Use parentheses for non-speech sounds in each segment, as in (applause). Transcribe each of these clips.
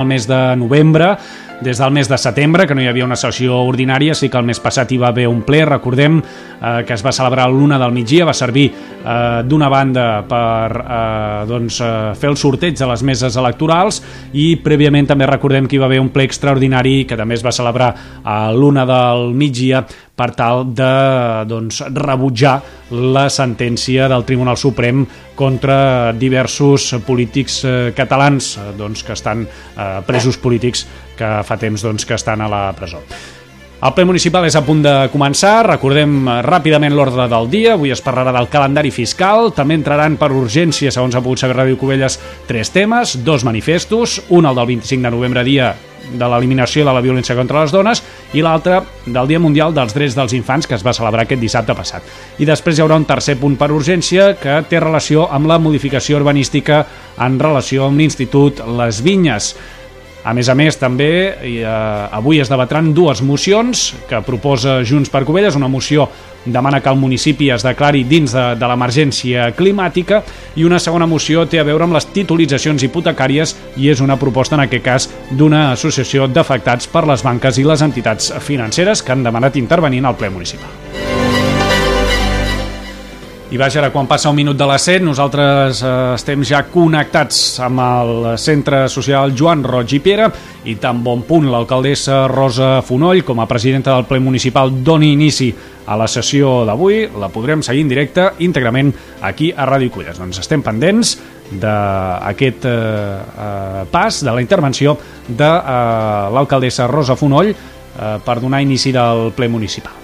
el mes de novembre, des del mes de setembre, que no hi havia una sessió ordinària, sí que el mes passat hi va haver un ple, recordem eh, que es va celebrar l'una del migdia, va servir eh, d'una banda per eh, doncs, eh, fer el sorteig de les meses electorals i prèviament també recordem que hi va haver un ple extraordinari que també es va celebrar a l'una del migdia per tal de doncs, rebutjar la sentència del Tribunal Suprem contra diversos polítics eh, catalans eh, doncs, que estan eh, presos polítics que fa temps doncs, que estan a la presó. El ple municipal és a punt de començar, recordem eh, ràpidament l'ordre del dia, avui es parlarà del calendari fiscal, també entraran per urgència, segons ha pogut saber Ràdio Cubelles, tres temes, dos manifestos, un el del 25 de novembre, dia de l'eliminació de la violència contra les dones i l'altre del Dia Mundial dels Drets dels Infants que es va celebrar aquest dissabte passat. I després hi haurà un tercer punt per urgència que té relació amb la modificació urbanística en relació amb l'Institut Les Vinyes. A més a més, també eh, avui es debatran dues mocions que proposa Junts per Covelles, una moció demana que el municipi es declari dins de, de l'emergència climàtica i una segona moció té a veure amb les titulitzacions hipotecàries i és una proposta en aquest cas d'una associació d'afectats per les banques i les entitats financeres que han demanat intervenir en el ple municipal. I vaja, ara quan passa un minut de les 7, nosaltres eh, estem ja connectats amb el Centre Social Joan Roig i Piera i tan bon punt l'alcaldessa Rosa Fonoll com a presidenta del ple municipal doni inici a la sessió d'avui, la podrem seguir en directe íntegrament aquí a Ràdio Culles. Doncs estem pendents d'aquest eh, eh, pas, de la intervenció de eh, l'alcaldessa Rosa Fonoll eh, per donar inici del ple municipal.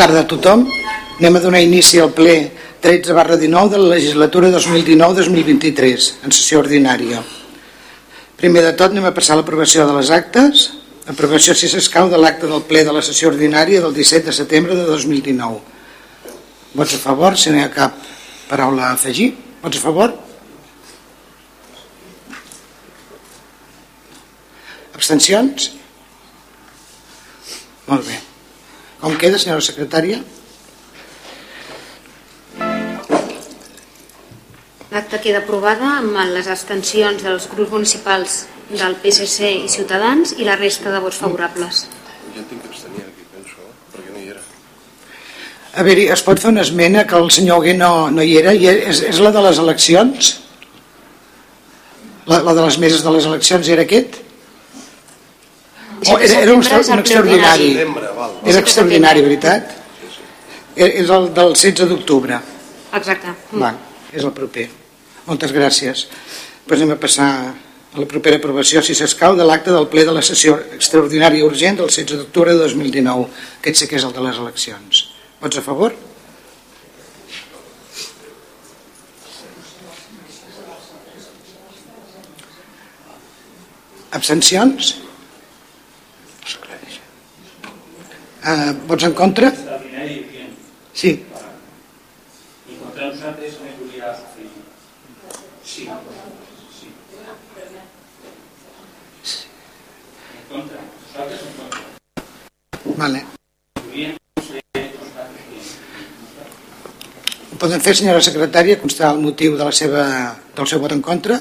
Tarda a tothom. Anem a donar inici al ple 13 barra 19 de la legislatura 2019-2023, en sessió ordinària. Primer de tot anem a passar l'aprovació de les actes. Aprovació, si s'escau, de l'acte del ple de la sessió ordinària del 17 de setembre de 2019. Vots a favor, si no hi ha cap paraula a afegir. Vots a favor? Abstencions? Molt bé. Com queda, senyora secretària? L'acta queda aprovada amb les abstencions dels grups municipals del PSC i Ciutadans i la resta de vots favorables. Jo tinc que abstenir aquí, penso, perquè no hi era. A veure, es pot fer una esmena que el senyor Hugué no, no hi era i és, és la de les eleccions? La, la de les meses de les eleccions era aquest? O era, era un, un extraordinari? Era extraordinari, veritat? És és el del 16 d'octubre. Exacte. Va, és el proper. Moltes gràcies. Pues anem a passar a la propera aprovació, si s'escau, de l'acte del ple de la sessió extraordinària urgent del 16 d'octubre de 2019. Aquest sí que és el de les eleccions. Vots a favor? Abstencions? Eh, vots en contra? Sí. Vale. Ho Sí. Sí. En contra. Contra. Vale. Poden fer, senyora secretària, constar el motiu de la seva, del seu vot en contra?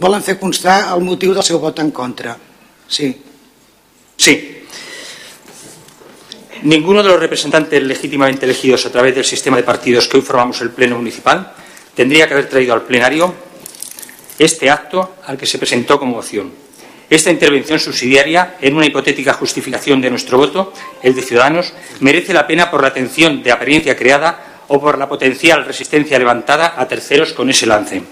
Volen fer constar el motiu del seu vot en contra. Sí. Sí. Ninguno de los representantes legítimamente elegidos a través del sistema de partidos que hoy formamos el Pleno Municipal tendría que haber traído al plenario este acto al que se presentó como moción. Esta intervención subsidiaria, en una hipotética justificación de nuestro voto, el de Ciudadanos, merece la pena por la atención de apariencia creada o por la potencial resistencia levantada a terceros con ese lance.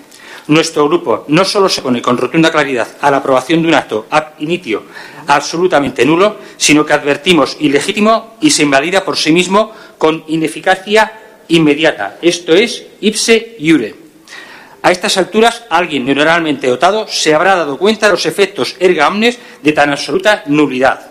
Nuestro grupo no solo se pone con rotunda claridad a la aprobación de un acto ab initio absolutamente nulo, sino que advertimos ilegítimo y se invalida por sí mismo con ineficacia inmediata. Esto es ipse iure. A estas alturas, alguien neuronalmente dotado se habrá dado cuenta de los efectos erga omnes de tan absoluta nulidad.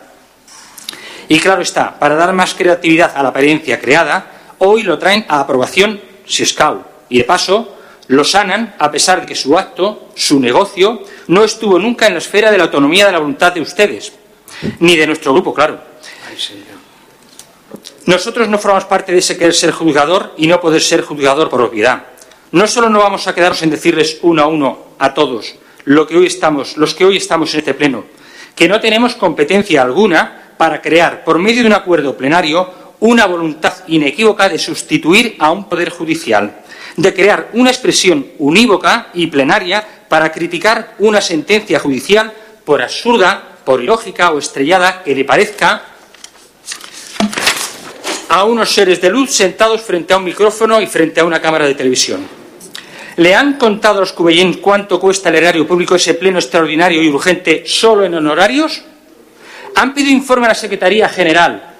Y claro está, para dar más creatividad a la apariencia creada, hoy lo traen a aprobación Sescau. Y de paso, lo sanan a pesar de que su acto, su negocio, no estuvo nunca en la esfera de la autonomía de la voluntad de ustedes, ni de nuestro grupo, claro. Nosotros no formamos parte de ese querer ser juzgador y no poder ser juzgador por obviedad. No solo no vamos a quedarnos en decirles uno a uno a todos lo que hoy estamos, los que hoy estamos en este pleno, que no tenemos competencia alguna para crear, por medio de un acuerdo plenario, una voluntad inequívoca de sustituir a un poder judicial, de crear una expresión unívoca y plenaria para criticar una sentencia judicial por absurda, por ilógica o estrellada que le parezca a unos seres de luz sentados frente a un micrófono y frente a una cámara de televisión. ¿Le han contado a los cubellín cuánto cuesta el erario público ese pleno extraordinario y urgente solo en honorarios? ¿Han pedido informe a la Secretaría General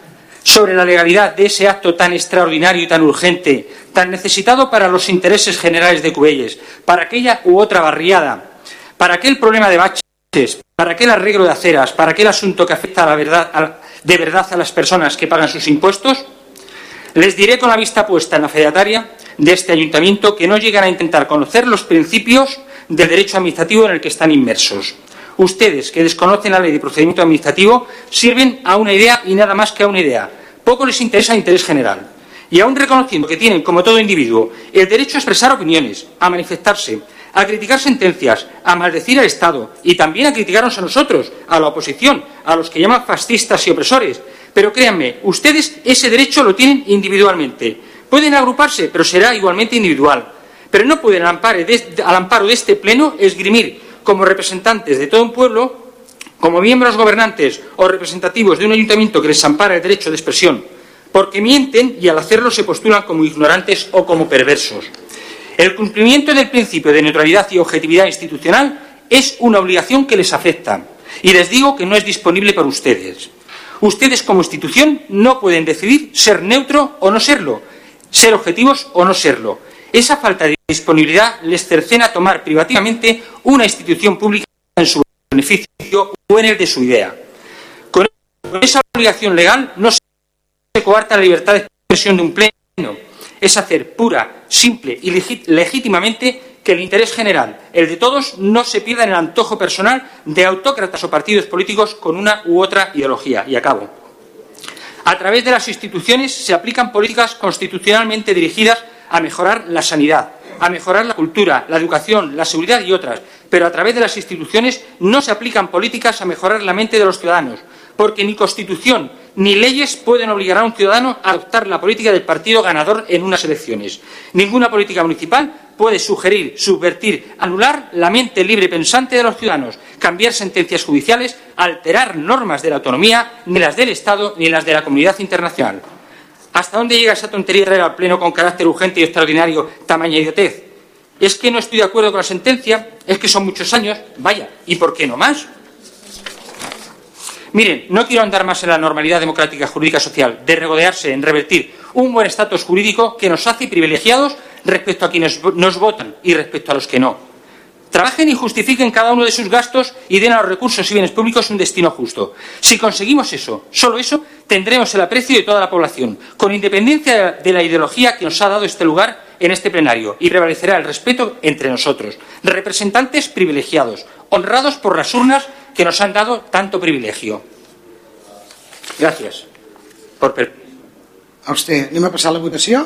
sobre la legalidad de ese acto tan extraordinario y tan urgente, tan necesitado para los intereses generales de Cubelles, para aquella u otra barriada, para aquel problema de baches, para aquel arreglo de aceras, para aquel asunto que afecta a de verdad a las personas que pagan sus impuestos? Les diré con la vista puesta en la fedataria de este ayuntamiento que no llegan a intentar conocer los principios del derecho administrativo en el que están inmersos. Ustedes, que desconocen la ley de procedimiento administrativo, sirven a una idea y nada más que a una idea. Poco les interesa el interés general. Y aun reconociendo que tienen, como todo individuo, el derecho a expresar opiniones, a manifestarse, a criticar sentencias, a maldecir al Estado y también a criticarnos a nosotros, a la oposición, a los que llaman fascistas y opresores. Pero créanme, ustedes ese derecho lo tienen individualmente. Pueden agruparse, pero será igualmente individual. Pero no pueden, al amparo de este Pleno, esgrimir como representantes de todo un pueblo, como miembros gobernantes o representativos de un ayuntamiento que les ampara el derecho de expresión, porque mienten y al hacerlo se postulan como ignorantes o como perversos. El cumplimiento del principio de neutralidad y objetividad institucional es una obligación que les afecta. Y les digo que no es disponible para ustedes. Ustedes como institución no pueden decidir ser neutro o no serlo, ser objetivos o no serlo. Esa falta de disponibilidad les cercena tomar privativamente una institución pública en su beneficio o en el de su idea. Con esa obligación legal no se coarta la libertad de expresión de un pleno. Es hacer pura, simple y legítimamente que el interés general, el de todos, no se pierda en el antojo personal de autócratas o partidos políticos con una u otra ideología. Y acabo. A través de las instituciones se aplican políticas constitucionalmente dirigidas a mejorar la sanidad, a mejorar la cultura, la educación, la seguridad y otras, pero a través de las instituciones no se aplican políticas a mejorar la mente de los ciudadanos, porque ni Constitución ni leyes pueden obligar a un ciudadano a adoptar la política del partido ganador en unas elecciones. Ninguna política municipal puede sugerir, subvertir, anular la mente libre pensante de los ciudadanos, cambiar sentencias judiciales, alterar normas de la autonomía, ni las del Estado ni las de la comunidad internacional. ¿Hasta dónde llega esa tontería de al Pleno con carácter urgente y extraordinario tamaña idiotez? ¿Es que no estoy de acuerdo con la sentencia? ¿Es que son muchos años? Vaya, ¿y por qué no más? Miren, no quiero andar más en la normalidad democrática jurídica social de regodearse en revertir un buen estatus jurídico que nos hace privilegiados respecto a quienes nos votan y respecto a los que no. Trabajen y justifiquen cada uno de sus gastos y den a los recursos y bienes públicos un destino justo. Si conseguimos eso, solo eso, tendremos el aprecio de toda la población, con independencia de la ideología que nos ha dado este lugar en este plenario, y prevalecerá el respeto entre nosotros, representantes privilegiados, honrados por las urnas que nos han dado tanto privilegio. Gracias. Por. A vostè. Anem a passar la votació?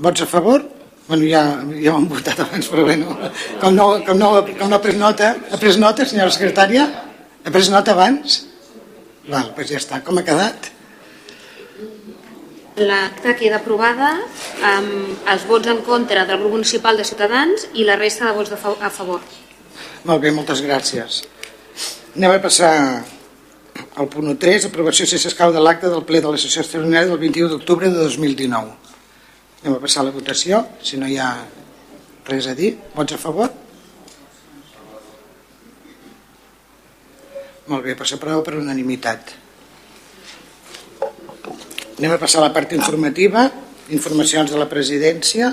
Vots a favor? Bueno, ja, ja hem votat abans, però bueno, com no, com no, com no ha pres nota, ha pres nota, senyora secretària? Ha pres nota abans? Val, doncs ja està. Com ha quedat? L'acta queda aprovada amb els vots en contra del grup municipal de Ciutadans i la resta de vots de fa a favor. Molt bé, moltes gràcies. Anem a passar al punt 3, aprovació si s'escau de l'acte del ple de la sessió extraordinària del 21 d'octubre de 2019. Anem a passar a la votació, si no hi ha res a dir. Vots a favor? Molt bé, per s'aprova per unanimitat. Anem a passar a la part informativa, informacions de la presidència.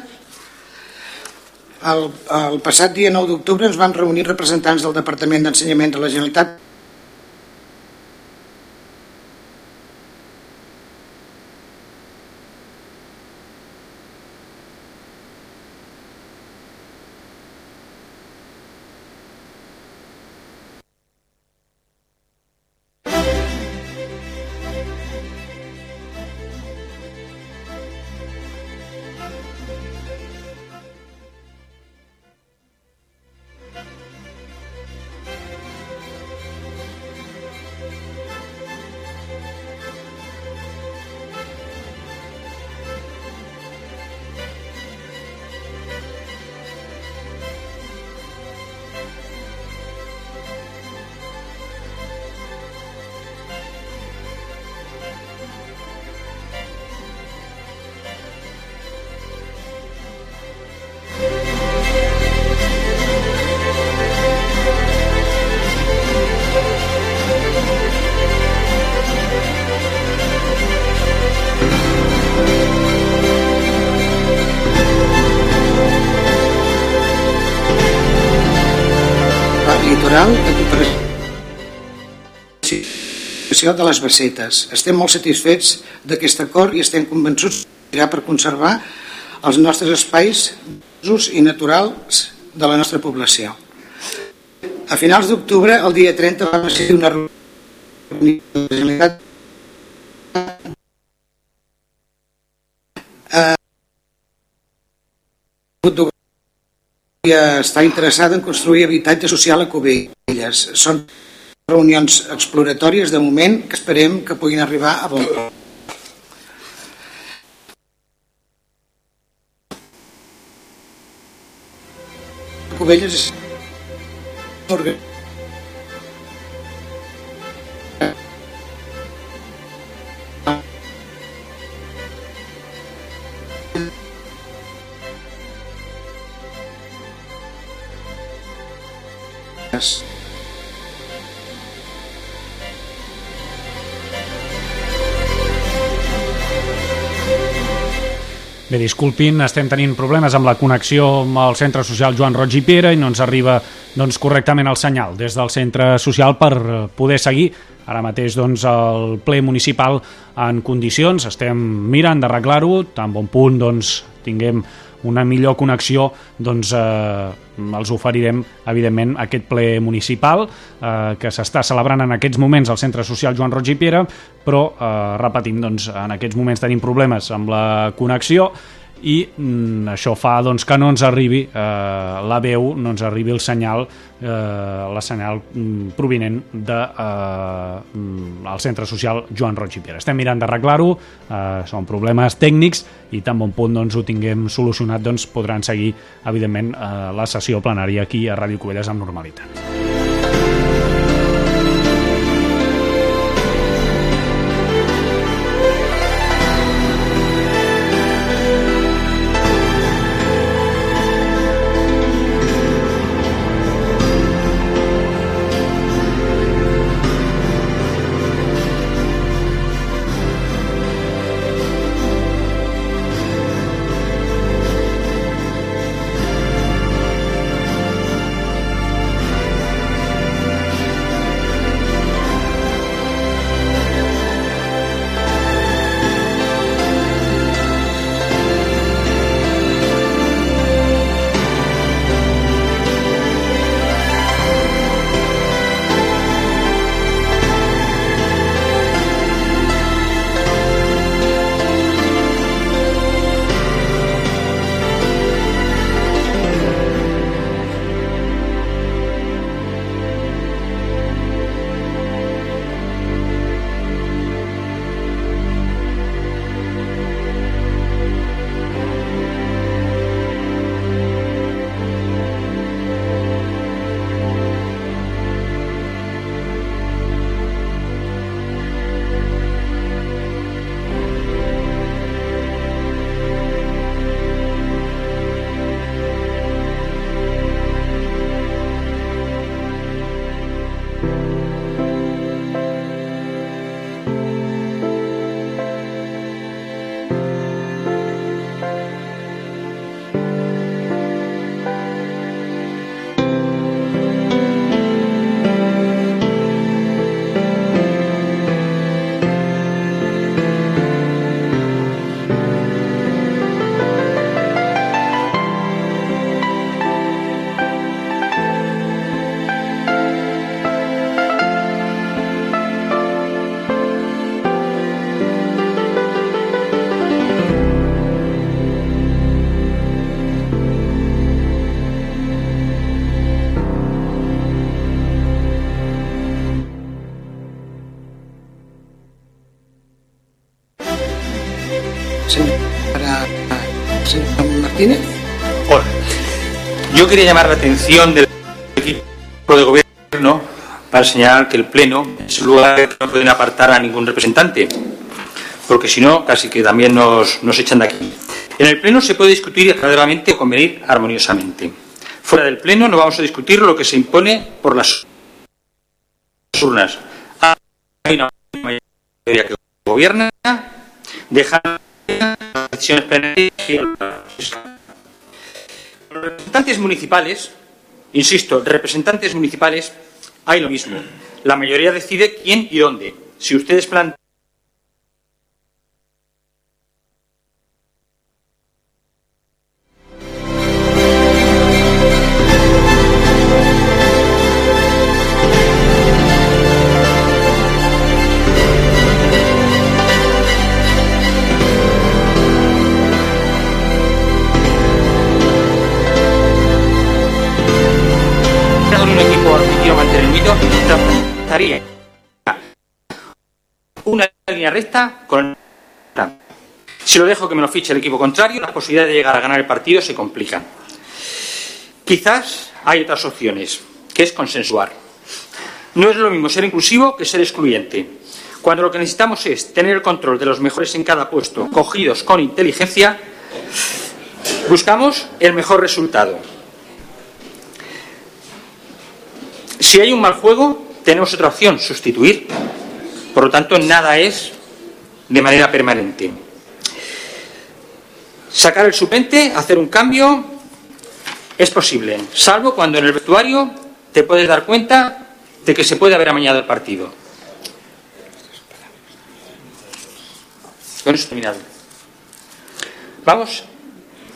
El, el passat dia 9 d'octubre ens van reunir representants del Departament d'Ensenyament de la Generalitat cooperació de les Bassetes. Estem molt satisfets d'aquest acord i estem convençuts que per conservar els nostres espais d'ús i naturals de la nostra població. A finals d'octubre, el dia 30, vam ser una reunió de la Generalitat eh, està interessada en construir habitatge social a Cubelles. Són reunions exploratòries de moment que esperem que puguin arribar a bon port. Cubelles és Yes. Bé, disculpin, estem tenint problemes amb la connexió amb el centre social Joan Roig i Pere i no ens arriba doncs, correctament el senyal des del centre social per eh, poder seguir ara mateix doncs, el ple municipal en condicions. Estem mirant d'arreglar-ho, tan bon punt doncs, tinguem una millor connexió doncs, eh, els oferirem evidentment aquest ple municipal eh, que s'està celebrant en aquests moments al Centre Social Joan Roig i Piera però eh, repetim, doncs, en aquests moments tenim problemes amb la connexió i mm, això fa doncs, que no ens arribi eh, la veu, no ens arribi el senyal eh, la senyal mm, provinent del de, eh, mm, el centre social Joan Roig i Piera. Estem mirant d'arreglar-ho, eh, són problemes tècnics i tan bon punt doncs, ho tinguem solucionat doncs, podran seguir evidentment eh, la sessió plenària aquí a Ràdio Covelles amb normalitat. Martínez. Hola. Yo quería llamar la atención del equipo de gobierno para señalar que el Pleno es un lugar que no pueden apartar a ningún representante, porque si no, casi que también nos, nos echan de aquí. En el Pleno se puede discutir académicamente o convenir armoniosamente. Fuera del Pleno no vamos a discutir lo que se impone por las urnas. Hay una mayoría que gobierna, dejan los representantes municipales, insisto, representantes municipales, hay lo mismo. La mayoría decide quién y dónde. Si ustedes plantean una línea recta con si lo dejo que me lo fiche el equipo contrario, las posibilidades de llegar a ganar el partido se complican. Quizás hay otras opciones, que es consensuar. No es lo mismo ser inclusivo que ser excluyente. Cuando lo que necesitamos es tener el control de los mejores en cada puesto, cogidos con inteligencia, buscamos el mejor resultado. Si hay un mal juego, tenemos otra opción, sustituir. Por lo tanto, nada es de manera permanente. Sacar el suplente, hacer un cambio, es posible, salvo cuando en el vestuario te puedes dar cuenta de que se puede haber amañado el partido. Con eso terminado. Vamos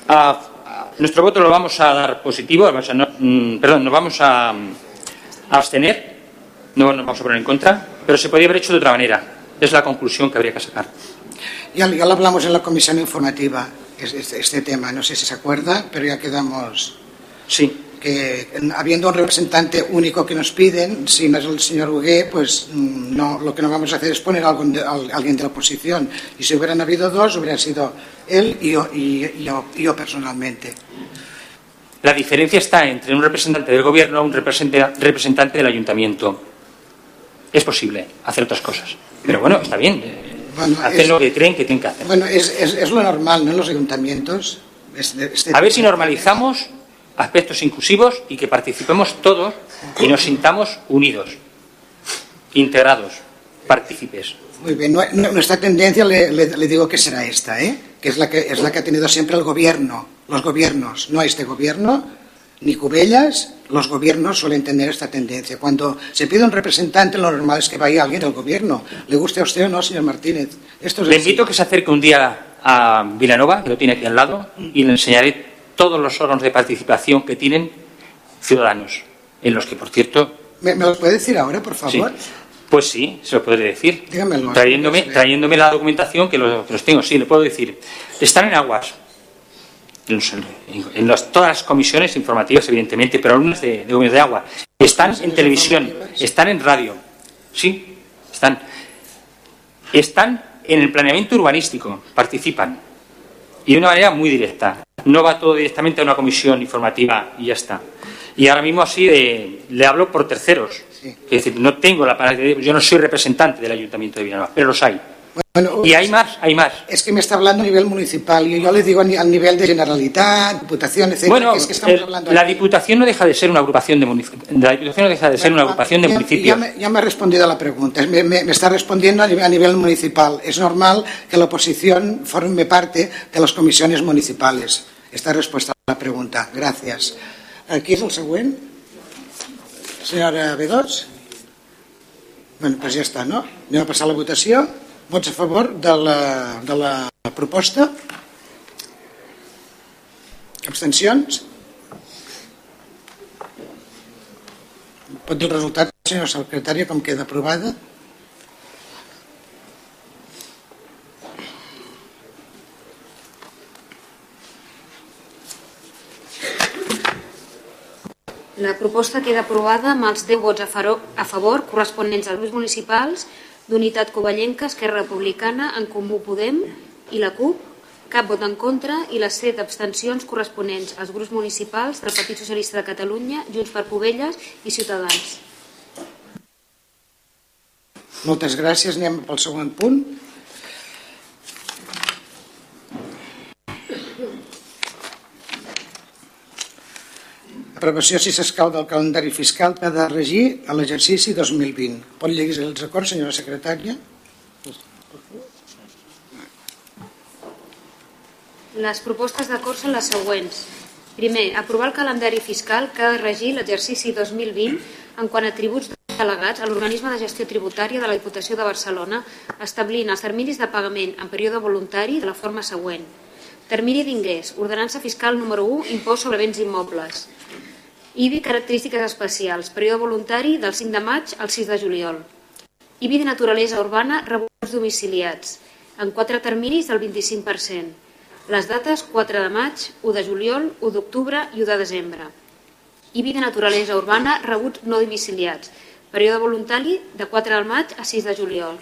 a, nuestro voto lo vamos a dar positivo, vamos a no- mm, perdón, nos vamos a abstener, no nos vamos a poner en contra, pero se podría haber hecho de otra manera. Es la conclusión que habría que sacar. Ya, ya lo hablamos en la comisión informativa, es- este, este tema, no sé si se acuerda, pero ya quedamos Sí, que en- habiendo un representante único que nos piden, si no es el señor Hugué, pues mm, no, lo que no vamos a hacer es poner a algún a alguien de la oposición. Y si hubieran habido dos, hubieran sido él y yo, y, yo, y yo personalmente. La diferencia está entre un representante del gobierno y un representa- representante del ayuntamiento. Es posible hacer otras cosas. Pero bueno, está bien. eh, Bueno, hacen es- lo que creen que tienen que hacer. Bueno, es, es, es lo normal, ¿no? En los ayuntamientos. Este- este- A ver si normalizamos aspectos inclusivos y que participemos todos y nos sintamos unidos, integrados, partícipes. Muy bien, nu- nu- nuestra tendencia le, le- le digo que será esta, ¿eh? que es la que es la que ha tenido siempre el gobierno, los gobiernos, no este gobierno, ni Cubellas, los gobiernos suelen tener esta tendencia. Cuando se pide un representante, lo normal es que vaya alguien del gobierno, le guste a usted o no, señor Martínez. Esto es Le invito a que se acerque un día a Vilanova, que lo tiene aquí al lado, y le enseñaré todos los órganos de participación que tienen ciudadanos, en los que, por cierto, ¿Me, me lo puede decir ahora, por sí, favor? pues sí, se lo podré decir. Dígamelo. Trayéndome, Sí. trayéndome la documentación que los, que los tengo, sí, le puedo decir. Están en aguas, en, los- todas las comisiones informativas, evidentemente, pero algunas de, de gobierno de agua. Están en televisión, están en radio, sí, están. Están en el planeamiento urbanístico, participan. Y de una manera muy directa. No va todo directamente a una comisión informativa y ya está. Y ahora mismo así de- le hablo por terceros. Es decir, no tengo la yo no soy representante del Ayuntamiento de Villanueva, pero los hay. Bueno, Y hay más, hay más. Es que me está hablando a nivel municipal y yo le digo al nivel de Generalitat, Diputación, etc. Bueno, es que estamos hablando la aquí. Diputación no deja de ser una agrupación de municipios. La Diputación no deja de ser una Bueno, agrupación de ya- municipios. Ya me, ya me ha respondido a la pregunta. Me, me- me está respondiendo a nivel, a nivel municipal. Es normal que la oposición forme parte de las comisiones municipales. Esta respuesta a la pregunta. Gracias. Aquí és el següent. Senyora B2. Bueno, doncs ja està, no? Anem a passar a la votació. Vots a favor de la, de la proposta? Abstencions? Pot dir el resultat, senyor secretari, com queda aprovada? La proposta queda aprovada amb els 10 vots a favor corresponents als grups municipals d'Unitat Covellenca, Esquerra Republicana, En Comú Podem i la CUP cap vot en contra i les 7 abstencions corresponents als grups municipals del Partit Socialista de Catalunya, Junts per Povelles i Ciutadans. Moltes gràcies. Anem pel següent punt. Aprovació, si s'escau, del calendari fiscal que ha de regir a l'exercici 2020. Pot llegir els acords, senyora secretària? Les propostes d'acord són les següents. Primer, aprovar el calendari fiscal que ha de regir l'exercici 2020 en quant a tributs delegats a l'organisme de gestió tributària de la Diputació de Barcelona, establint els terminis de pagament en període voluntari de la forma següent. Termini d'ingrés, ordenança fiscal número 1, impost sobre béns immobles. IBI característiques especials, període voluntari del 5 de maig al 6 de juliol. IBI de naturalesa urbana, rebuts domiciliats, en quatre terminis del 25%. Les dates 4 de maig, 1 de juliol, 1 d'octubre i 1 de desembre. IBI de naturalesa urbana, rebuts no domiciliats, període voluntari de 4 del maig a 6 de juliol.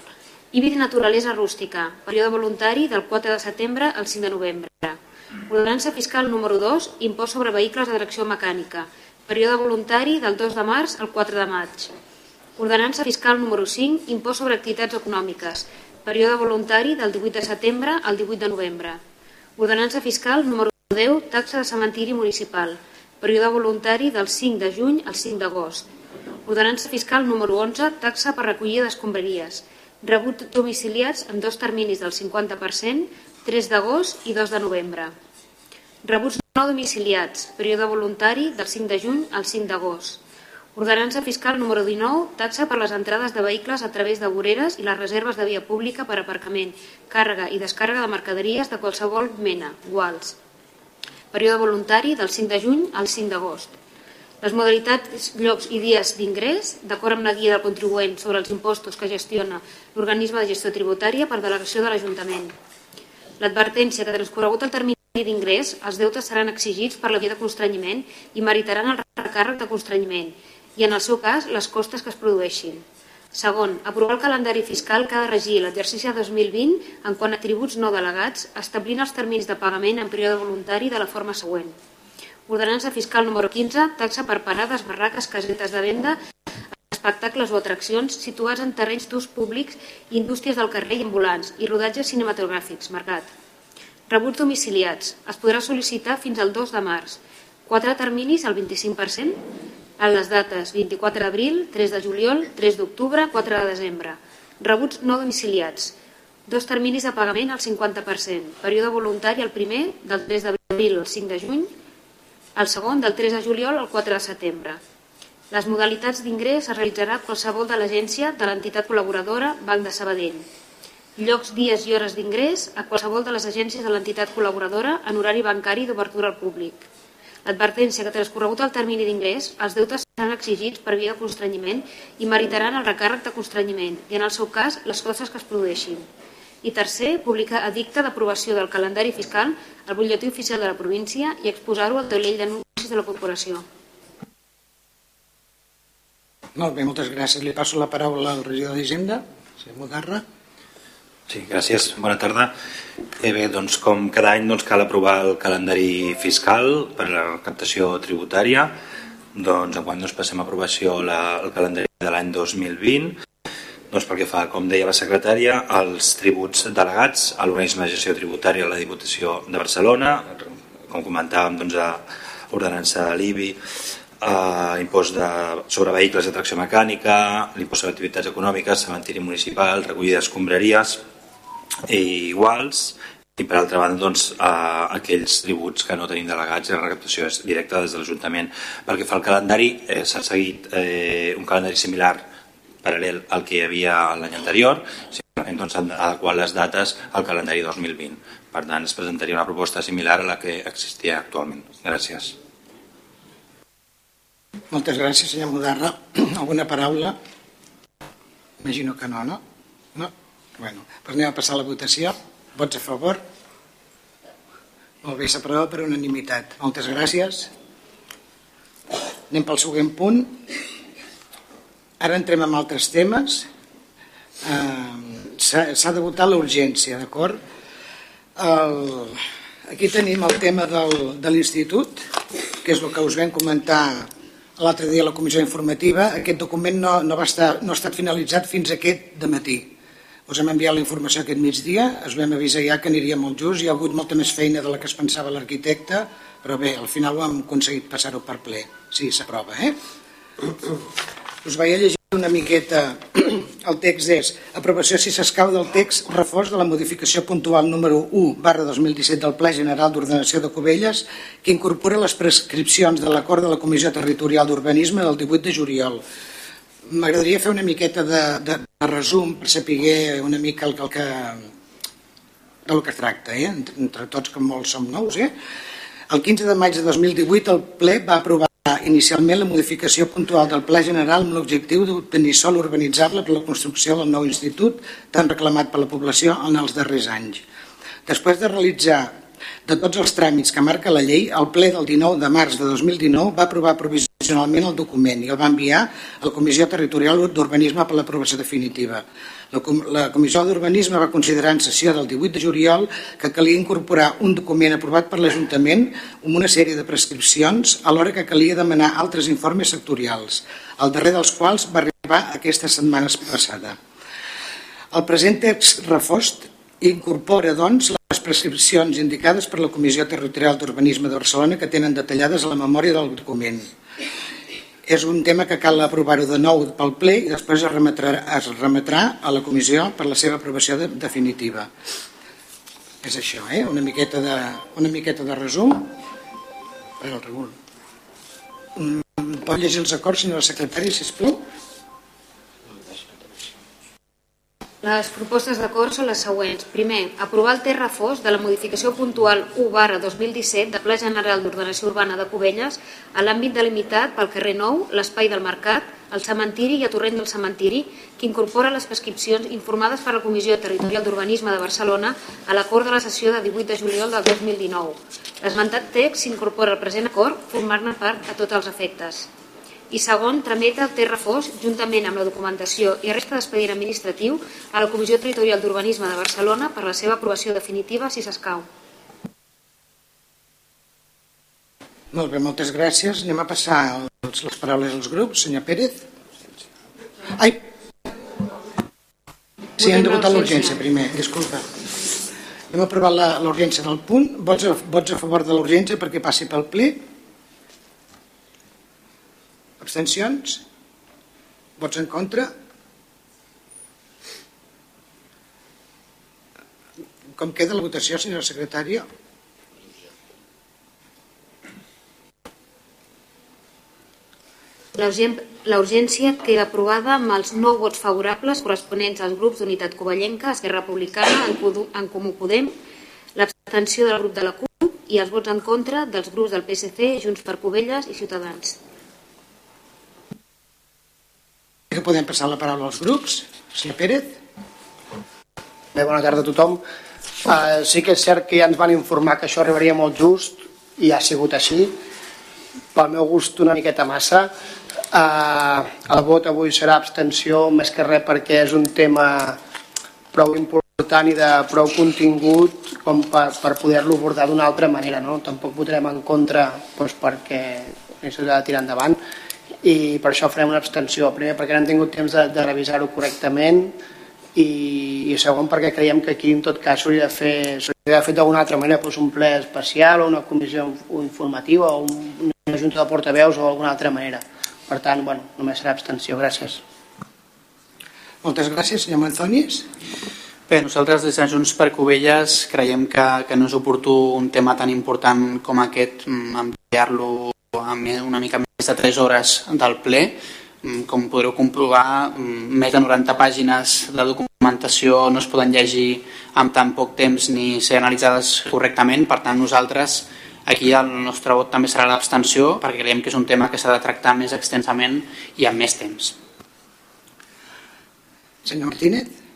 IBI de naturalesa rústica, període voluntari del 4 de setembre al 5 de novembre. Ordenança fiscal número 2, impost sobre vehicles de tracció mecànica, període voluntari del 2 de març al 4 de maig. Ordenança fiscal número 5, impost sobre activitats econòmiques, període voluntari del 18 de setembre al 18 de novembre. Ordenança fiscal número 10, taxa de cementiri municipal, període voluntari del 5 de juny al 5 d'agost. Ordenança fiscal número 11, taxa per recollida d'escombraries. Rebut domiciliats en dos terminis del 50%, 3 d'agost i 2 de novembre. Rebuts no domiciliats, període voluntari del 5 de juny al 5 d'agost. Ordenança fiscal número 19, taxa per les entrades de vehicles a través de voreres i les reserves de via pública per aparcament, càrrega i descàrrega de mercaderies de qualsevol mena, guals. Període voluntari del 5 de juny al 5 d'agost. Les modalitats, llocs i dies d'ingrés, d'acord amb la guia del contribuent sobre els impostos que gestiona l'organisme de gestió tributària per delegació de l'Ajuntament. L'advertència que transcorregut el termini d'ingrés, els deutes seran exigits per la via de constrenyiment i meritaran el recàrrec de constrenyiment i, en el seu cas, les costes que es produeixin. Segon, aprovar el calendari fiscal que ha de regir l'exercici 2020 en quant a tributs no delegats, establint els terminis de pagament en període voluntari de la forma següent. Ordenança fiscal número 15, taxa per parades, barraques, casetes de venda, espectacles o atraccions situats en terrenys d'ús públics, indústries del carrer i ambulants i rodatges cinematogràfics, mercat. Rebuts domiciliats. Es podrà sol·licitar fins al 2 de març. Quatre terminis al 25%, en les dates 24 d'abril, 3 de juliol, 3 d'octubre, 4 de desembre. Rebuts no domiciliats. Dos terminis de pagament al 50%. Període voluntari el primer, del 3 d'abril al 5 de juny, el segon del 3 de juliol al 4 de setembre. Les modalitats d'ingrés es realitzarà qualsevol de l'agència de l'entitat col·laboradora Banc de Sabadell. Llocs, dies i hores d'ingrés a qualsevol de les agències de l'entitat col·laboradora en horari bancari d'obertura al públic. L'advertència que transcorregut el termini d'ingrés, els deutes seran exigits per via de constrenyiment i meritaran el recàrrec de constrenyiment i, en el seu cas, les costes que es produeixin. I tercer, publicar edicte d'aprovació del calendari fiscal al butlletí oficial de la província i exposar-ho al taulell d'anuncis de la corporació. Molt bé, moltes gràcies. Li passo la paraula al regidor d'Hisenda, senyor Mudarra. Sí, gràcies. Bona tarda. Eh bé, doncs, com cada any doncs, cal aprovar el calendari fiscal per a la captació tributària. Doncs, quan doncs, passem a aprovació la, el calendari de l'any 2020, doncs, pel que fa, com deia la secretària, els tributs delegats a l'organisme de gestió tributària de la Diputació de Barcelona, com comentàvem, doncs, a ordenança de l'IBI, eh, impost de, sobre vehicles de tracció mecànica, l'impost sobre activitats econòmiques, cementiri municipal, recollida d'escombraries, iguals i per altra banda doncs, eh, aquells tributs que no tenim delegats i la recaptació és directa des de l'Ajuntament perquè fa el calendari eh, s'ha seguit eh, un calendari similar paral·lel al que hi havia l'any anterior simplement doncs, adequat les dates al calendari 2020 per tant es presentaria una proposta similar a la que existia actualment gràcies Moltes gràcies, senyor Mudarra. (clears throat) Alguna paraula? Imagino que no, no? No? Bueno, doncs anem a passar a la votació. Vots a favor? Molt bé, s'aprova per unanimitat. Moltes gràcies. Anem pel següent punt. Ara entrem en altres temes. Eh, S'ha s'ha de votar l'urgència, d'acord? El, aquí tenim el tema del, de l'institut, que és el que us vam comentar l'altre dia a la comissió informativa. Aquest document no, no, va estar, no ha estat finalitzat fins aquest de matí. Us hem enviat la informació aquest migdia, us vam avisar ja que aniria molt just, hi ha hagut molta més feina de la que es pensava l'arquitecte, però bé, al final ho hem aconseguit passar-ho per ple. Sí, s'aprova, eh? Us vaig a llegir una miqueta. (clears throat) El text és aprovació si s'escau del text reforç de la modificació puntual número 1 barra 2017 del Ple General d'Ordenació de Cubelles que incorpora les prescripcions de l'acord de la Comissió Territorial d'Urbanisme del 18 de juliol. M'agradaria fer una miqueta de, de, de resum per saber una mica el, el que, del que es tracta, eh? entre tots que molts som nous. Eh? El 15 de maig de 2018 el ple va aprovar inicialment la modificació puntual del Pla General amb l'objectiu d'obtenir sol urbanitzable per la construcció del nou institut tan reclamat per la població en els darrers anys. Després de realitzar de tots els tràmits que marca la llei, el ple del 19 de març de 2019 va aprovar provisionalment el document i el va enviar a la Comissió Territorial d'Urbanisme per l'aprovació definitiva. La Comissió d'Urbanisme va considerar en sessió del 18 de juliol que calia incorporar un document aprovat per l'Ajuntament amb una sèrie de prescripcions alhora que calia demanar altres informes sectorials, el darrer dels quals va arribar aquesta setmana passada. El present text refost incorpora, doncs, les prescripcions indicades per la Comissió Territorial d'Urbanisme de Barcelona que tenen detallades a la memòria del document és un tema que cal aprovar-ho de nou pel ple i després es remetrà, es remetrà a la comissió per la seva aprovació de, definitiva. És això, eh? una, miqueta de, una miqueta de resum. El regul. Mm, pot llegir els acords, senyora secretària, sisplau? Les propostes d'acord són les següents. Primer, aprovar el terra fos de la modificació puntual 1 barra 2017 de Pla General d'Ordenació Urbana de Cubelles a l'àmbit delimitat pel carrer Nou, l'espai del Mercat, el cementiri i a Torrent del Cementiri, que incorpora les prescripcions informades per la Comissió Territorial d'Urbanisme de Barcelona a l'acord de la sessió de 18 de juliol del 2019. L'esmentat text s'incorpora al present acord, formant-ne part a tots els efectes i segon, trameta el terra fos, juntament amb la documentació i resta d'expedient administratiu, a la Comissió Territorial d'Urbanisme de Barcelona per la seva aprovació definitiva si s'escau. Molt bé, moltes gràcies. Anem a passar els, les paraules als grups. Senyor Pérez. Ai. Sí, hem de votar l'urgència primer, disculpa. Hem aprovat l'urgència del punt. Vots a, vots a favor de l'urgència perquè passi pel ple? Abstencions? Vots en contra? Com queda la votació, senyora secretària? La urgència queda aprovada amb els nou vots favorables corresponents als grups d'Unitat Covellenca, Esquerra Republicana, en Comú Podem, l'abstenció del grup de la CUP i els vots en contra dels grups del PSC, Junts per Covelles i Ciutadans que podem passar la paraula als grups. Senyor Pérez. Bé, bona tarda a tothom. Uh, sí que és cert que ja ens van informar que això arribaria molt just i ha sigut així. Pel meu gust una miqueta massa. Uh, el vot avui serà abstenció més que res perquè és un tema prou important i de prou contingut com per, per poder-lo abordar d'una altra manera. No? Tampoc votarem en contra doncs, perquè s'ha de tirar endavant i per això farem una abstenció. Primer perquè no hem tingut temps de, de revisar-ho correctament i, i segon perquè creiem que aquí en tot cas s'hauria de fer, de fer d'alguna altra manera doncs un ple especial o una comissió informativa o un, una junta de portaveus o alguna altra manera. Per tant, bueno, només serà abstenció. Gràcies. Moltes gràcies, senyor Manzonis. Bé, nosaltres des de Junts per Covelles creiem que, que no és oportú un tema tan important com aquest mm, una mica més de 3 hores del ple. Mm, com podreu comprovar, mm, més de 90 pàgines de documentació no es poden llegir amb tan poc temps ni ser analitzades correctament. Per tant, nosaltres aquí el nostre vot també serà l'abstenció perquè creiem que és un tema que s'ha de tractar més extensament i amb més temps. Senyor Martínez.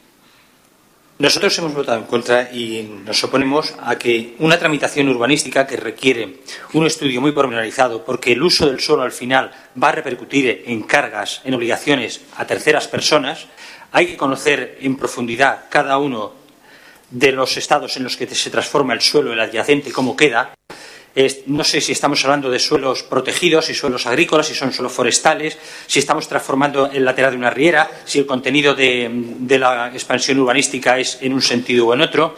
Nosotros hemos votado en contra y nos oponemos a que una tramitación urbanística que requiere un estudio muy pormenorizado, porque el uso del suelo al final va a repercutir en cargas, en obligaciones a terceras personas, hay que conocer en profundidad cada uno de los estados en los que se transforma el suelo, el adyacente, cómo queda. No sé si estamos hablando de suelos protegidos, si suelos agrícolas, si son suelos forestales, si estamos transformando el lateral de una riera, si el contenido de, la expansión urbanística es en un sentido o en otro.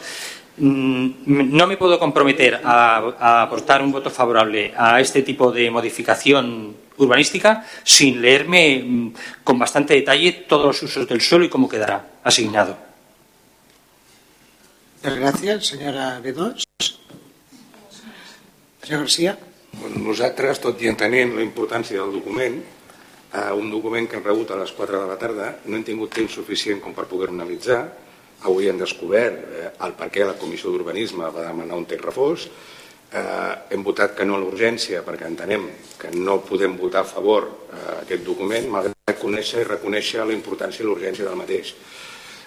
Mm, No me puedo comprometer a, aportar un voto favorable a este tipo de modificación urbanística sin leerme mm, con bastante detalle todos los usos del suelo y cómo quedará asignado. Muchas gracias, senyora B2. Senyor. Bueno, nosaltres, tot i entenent la importància del document, eh, un document que hem rebut a les 4 de la tarda, no hem tingut temps suficient com per poder analitzar. Avui hem descobert eh, el per què la Comissió d'Urbanisme va demanar un text refós. Eh, hem votat que no a l'urgència perquè entenem que no podem votar a favor eh, aquest document, malgrat conèixer i reconèixer la importància i l'urgència del mateix.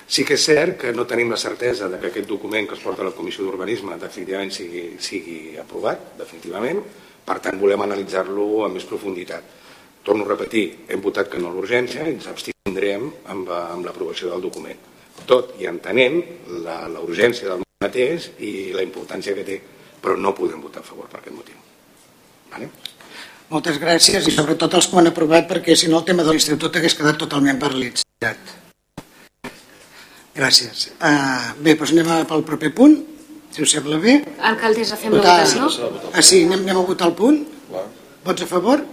Sí que és cert que no tenim la certesa de que aquest document que es porta a la Comissió d'Urbanisme definitivament sigui, sigui aprovat, definitivament, per tant volem analitzar-lo amb més profunditat. Torno a repetir, hem votat que no a l'urgència i ens abstindrem amb, eh, amb l'aprovació del document. Tot i entenent la, la urgència del mateix i la importància que té, però no podem votar a favor per aquest motiu. Vale? Moltes gràcies i sobretot els que ho han aprovat perquè si no el tema de l'institut hagués quedat totalment paralitzat. Gràcies. Uh, bé, doncs anem a- pel proper punt, si us sembla bé. Alcaldessa, fem la Votar... votació? Ah, sí, anem, anem a votar el punt. Vots a favor?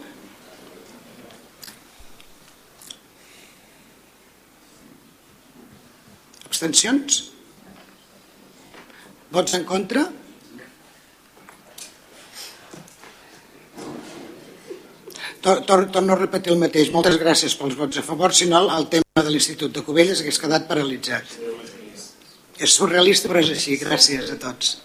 Abstencions? Vots en contra? Tor- tor- Torno a repetir el mateix. Moltes gràcies pels vots a favor, si no el tema de l'Institut de Cubelles hagués quedat paralitzat. És surrealista, però és així. Gràcies a tots.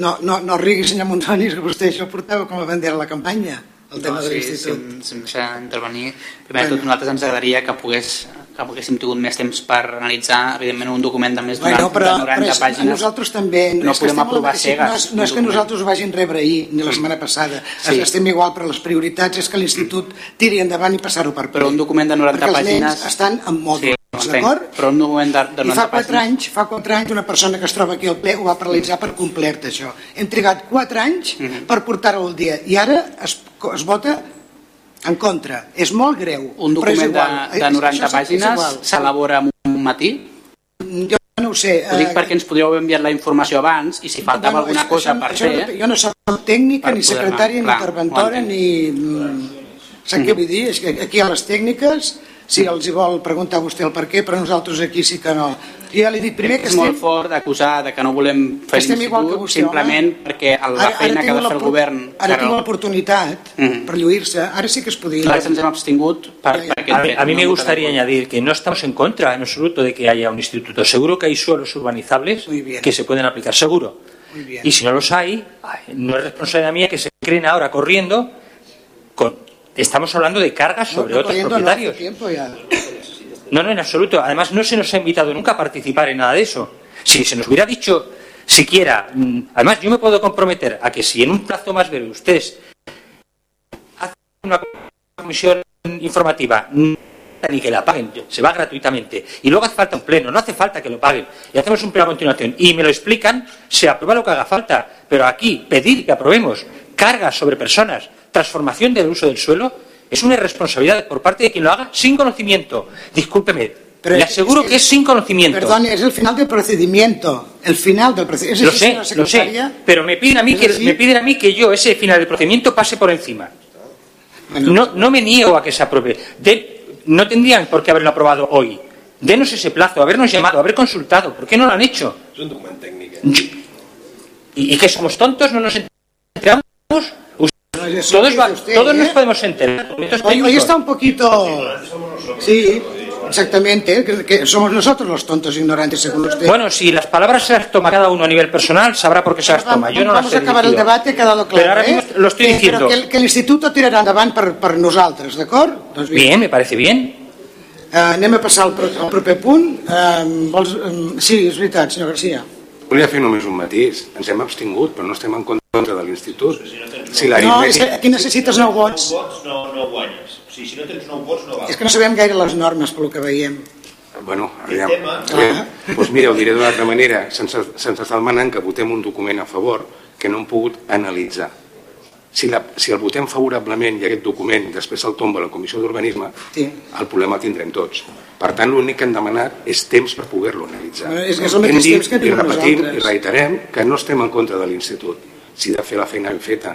No, no, no rigui, senyor Montonis, que vostè això ho portava com a bandera a la campanya, el tema no, de sí, si, l'Institut. em- si em deixa intervenir, primer de tot Bueno. nosaltres ens agradaria que pogués que poguéssim tingut més temps per analitzar, evidentment, un document de més de Bueno, però, de 90 però és, pàgines. nosaltres també... No podem aprovar cegues No és, no és que nosaltres ho vagin rebre ahir ni la setmana passada. Sí. Estem igual, però les prioritats és que l'Institut tiri endavant i passar-ho per ple. Però un document de 90 Perquè els pàgines- nens estan en ho entenc, d'acord? Però un document de, de I 90 fa quatre pàgines... anys, fa quatre anys, una persona que es troba aquí al ple ho va paralitzar per complet, això. Hem trigat quatre anys Mhm. per portar-ho al dia i ara es, es vota en contra. És molt greu. Un document de, igual. de És- 90 això és- és pàgines s'elabora en un matí? Jo no ho sé. Ho dic eh, perquè ens podríeu haver enviat la informació abans i si faltava Bueno, alguna cosa això- per això fer... no- Jo no soc tècnica, ni secretària, ni interventora, ni... mm, Sap què vull dir? És que aquí a les tècniques, si els hi vol preguntar a vostè el per què, però nosaltres aquí sí que no. Jo ja li dic primer que és molt estem... fort d'acusar de que no volem fer Estem l'institut simplement home. perquè el- la feina que ha de fer el govern... Ara tinc no- l'oportunitat Mm-hmm. per lluir-se. Ara sí que es podria... Nosaltres ens hem abstingut per, per aquest A mí, fet, a mí no me gustaría añadir que no estamos en contra en absoluto de que haya un instituto. Seguro que hay suelos urbanizables que se pueden aplicar, seguro. Muy bien. Y si no los hay, ay, no es responsabilidad mía que se creen ahora corriendo. Con, estamos hablando de cargas No, sobre no, otros no, propietarios. tiempo ya. No, no, en absoluto. Además, no se nos ha invitado nunca a participar en nada de eso. Si se nos hubiera dicho siquiera, mm, además yo me puedo comprometer a que si en un plazo más breve ustedes hacen una comisión informativa, mm, ni que la paguen, se va gratuitamente. Y luego hace falta un pleno, no hace falta que lo paguen. Y hacemos un pleno a continuación. Y me lo explican, se aprueba lo que haga falta. Pero aquí, pedir que aprobemos cargas sobre personas, transformación del uso del suelo, es una irresponsabilidad por parte de quien lo haga sin conocimiento. Discúlpeme, Pero le es- aseguro es que- que es sin conocimiento. Perdón, es el final del procedimiento. El final del procedimiento. Lo sé, lo sé, pero me piden a mí ¿Es que así? me piden a mí que yo ese final del procedimiento pase por encima. No, no me niego a que se apruebe. De- no tendrían por qué haberlo aprobado hoy. Denos ese plazo, habernos llamado, haber consultado. ¿Por qué no lo han hecho? És un document tècnic. Eh? Yo- ¿Y, y que somos tontos? ¿No nos enteramos? Todos, va- usted, todos nos ¿eh? podemos enterar. Hoy, hoy está un poquito... Sí, exactamente, que, que somos nosotros los tontos ignorantes, según usted. Bueno, si las palabras se las toma cada uno a nivel personal, sabrá por qué se las toma. Yo no las vamos he a acabar el dirigido. debat, ha quedado claro. Pero ahora eh? lo estoy Eh, diciendo. Però que, el- que l'Institut tirarà endavant per, per nosaltres, d'acord? Doncs bé, Bien, me parece bien. eh, anem a passar al, al proper punt. Eh, vols, eh, sí, és veritat, senyor Garcia. Volia fer només un matís. Ens hem abstingut, però no estem en contra de l'institut. Si No, és que aquí necessites nou vots. vots no, no guanyes. O sigui, si no tens nou vots no val. És que no sabem gaire les normes pel que veiem. Bueno, aviam, aviam. Doncs mira, ho diré d'una altra manera. Se'ns se'ns està demanant que votem un document a favor que no hem pogut analitzar. Si, la, si el votem favorablement i aquest document després el tomba la Comissió d'Urbanisme, Sí. el problema el tindrem tots. Per tant, l'únic que hem demanat és temps per poder-lo analitzar. Bueno, és que és el mateix temps que i tenim repetim nosaltres. i reiterem que no estem en contra de l'Institut. Si de fer la feina ben feta,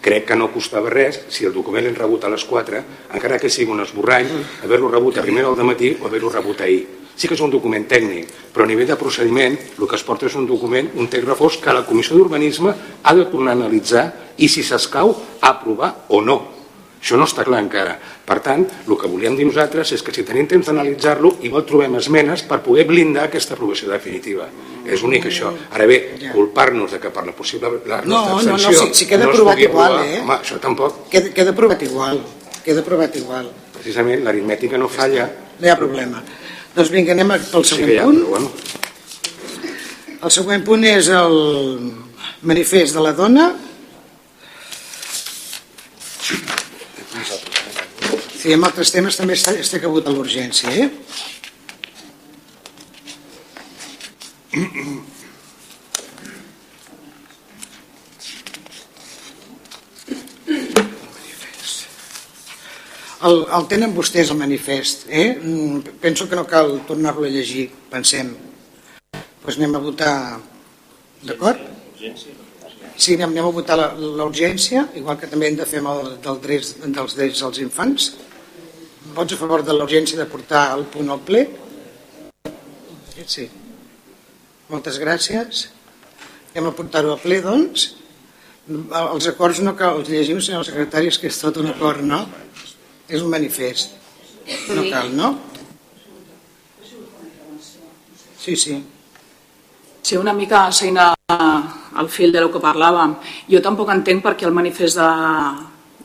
crec que no costava res si el document l'hem rebut a les 4, encara que sigui un esborrany, haver-lo rebut a primera del matí o haver-lo rebut ahir. Sí que és un document tècnic, però a nivell de procediment el que es porta és un document, un text refós que la Comissió d'Urbanisme ha de tornar a analitzar i, si s'escau, aprovar o no. Això no està clar encara. Per tant, el que volíem dir nosaltres és que si tenim temps d'analitzar-lo, igual trobem esmenes per poder blindar aquesta aprovació definitiva. És únic això. Ara bé, culpar-nos de que per la possible la No, nostra no, no, abstenció si- si queda es aprovat igual, aprovar, eh? Home, això tampoc. Queda, queda aprovat igual. Queda aprovat igual. Precisament l'aritmètica no falla. No hi ha problema. Doncs vinga, anem pel Sí següent hi ha, punt. bueno. El següent punt és el manifest de la dona. Sí, amb altres temes també està, està cabut a l'urgència, eh? El, el tenen vostès, el manifest, eh? Mm, Penso que no cal tornar-lo a llegir, pensem. Doncs anem a votar, d'acord? Sí, anem, anem a votar l'urgència, igual que també hem de fer amb el del drets, dels drets dels infants. Vots a favor de l'urgència de portar el punt al ple? Sí. Moltes gràcies. Anem a portar-ho al ple, doncs. Els acords no cal els llegim, senyor secretari, és que és tot un acord, no? És un manifest. No cal, no? Sí, sí. Sí, una mica seguint al fil de lo que parlàvem. Jo tampoc entenc perquè el manifest de,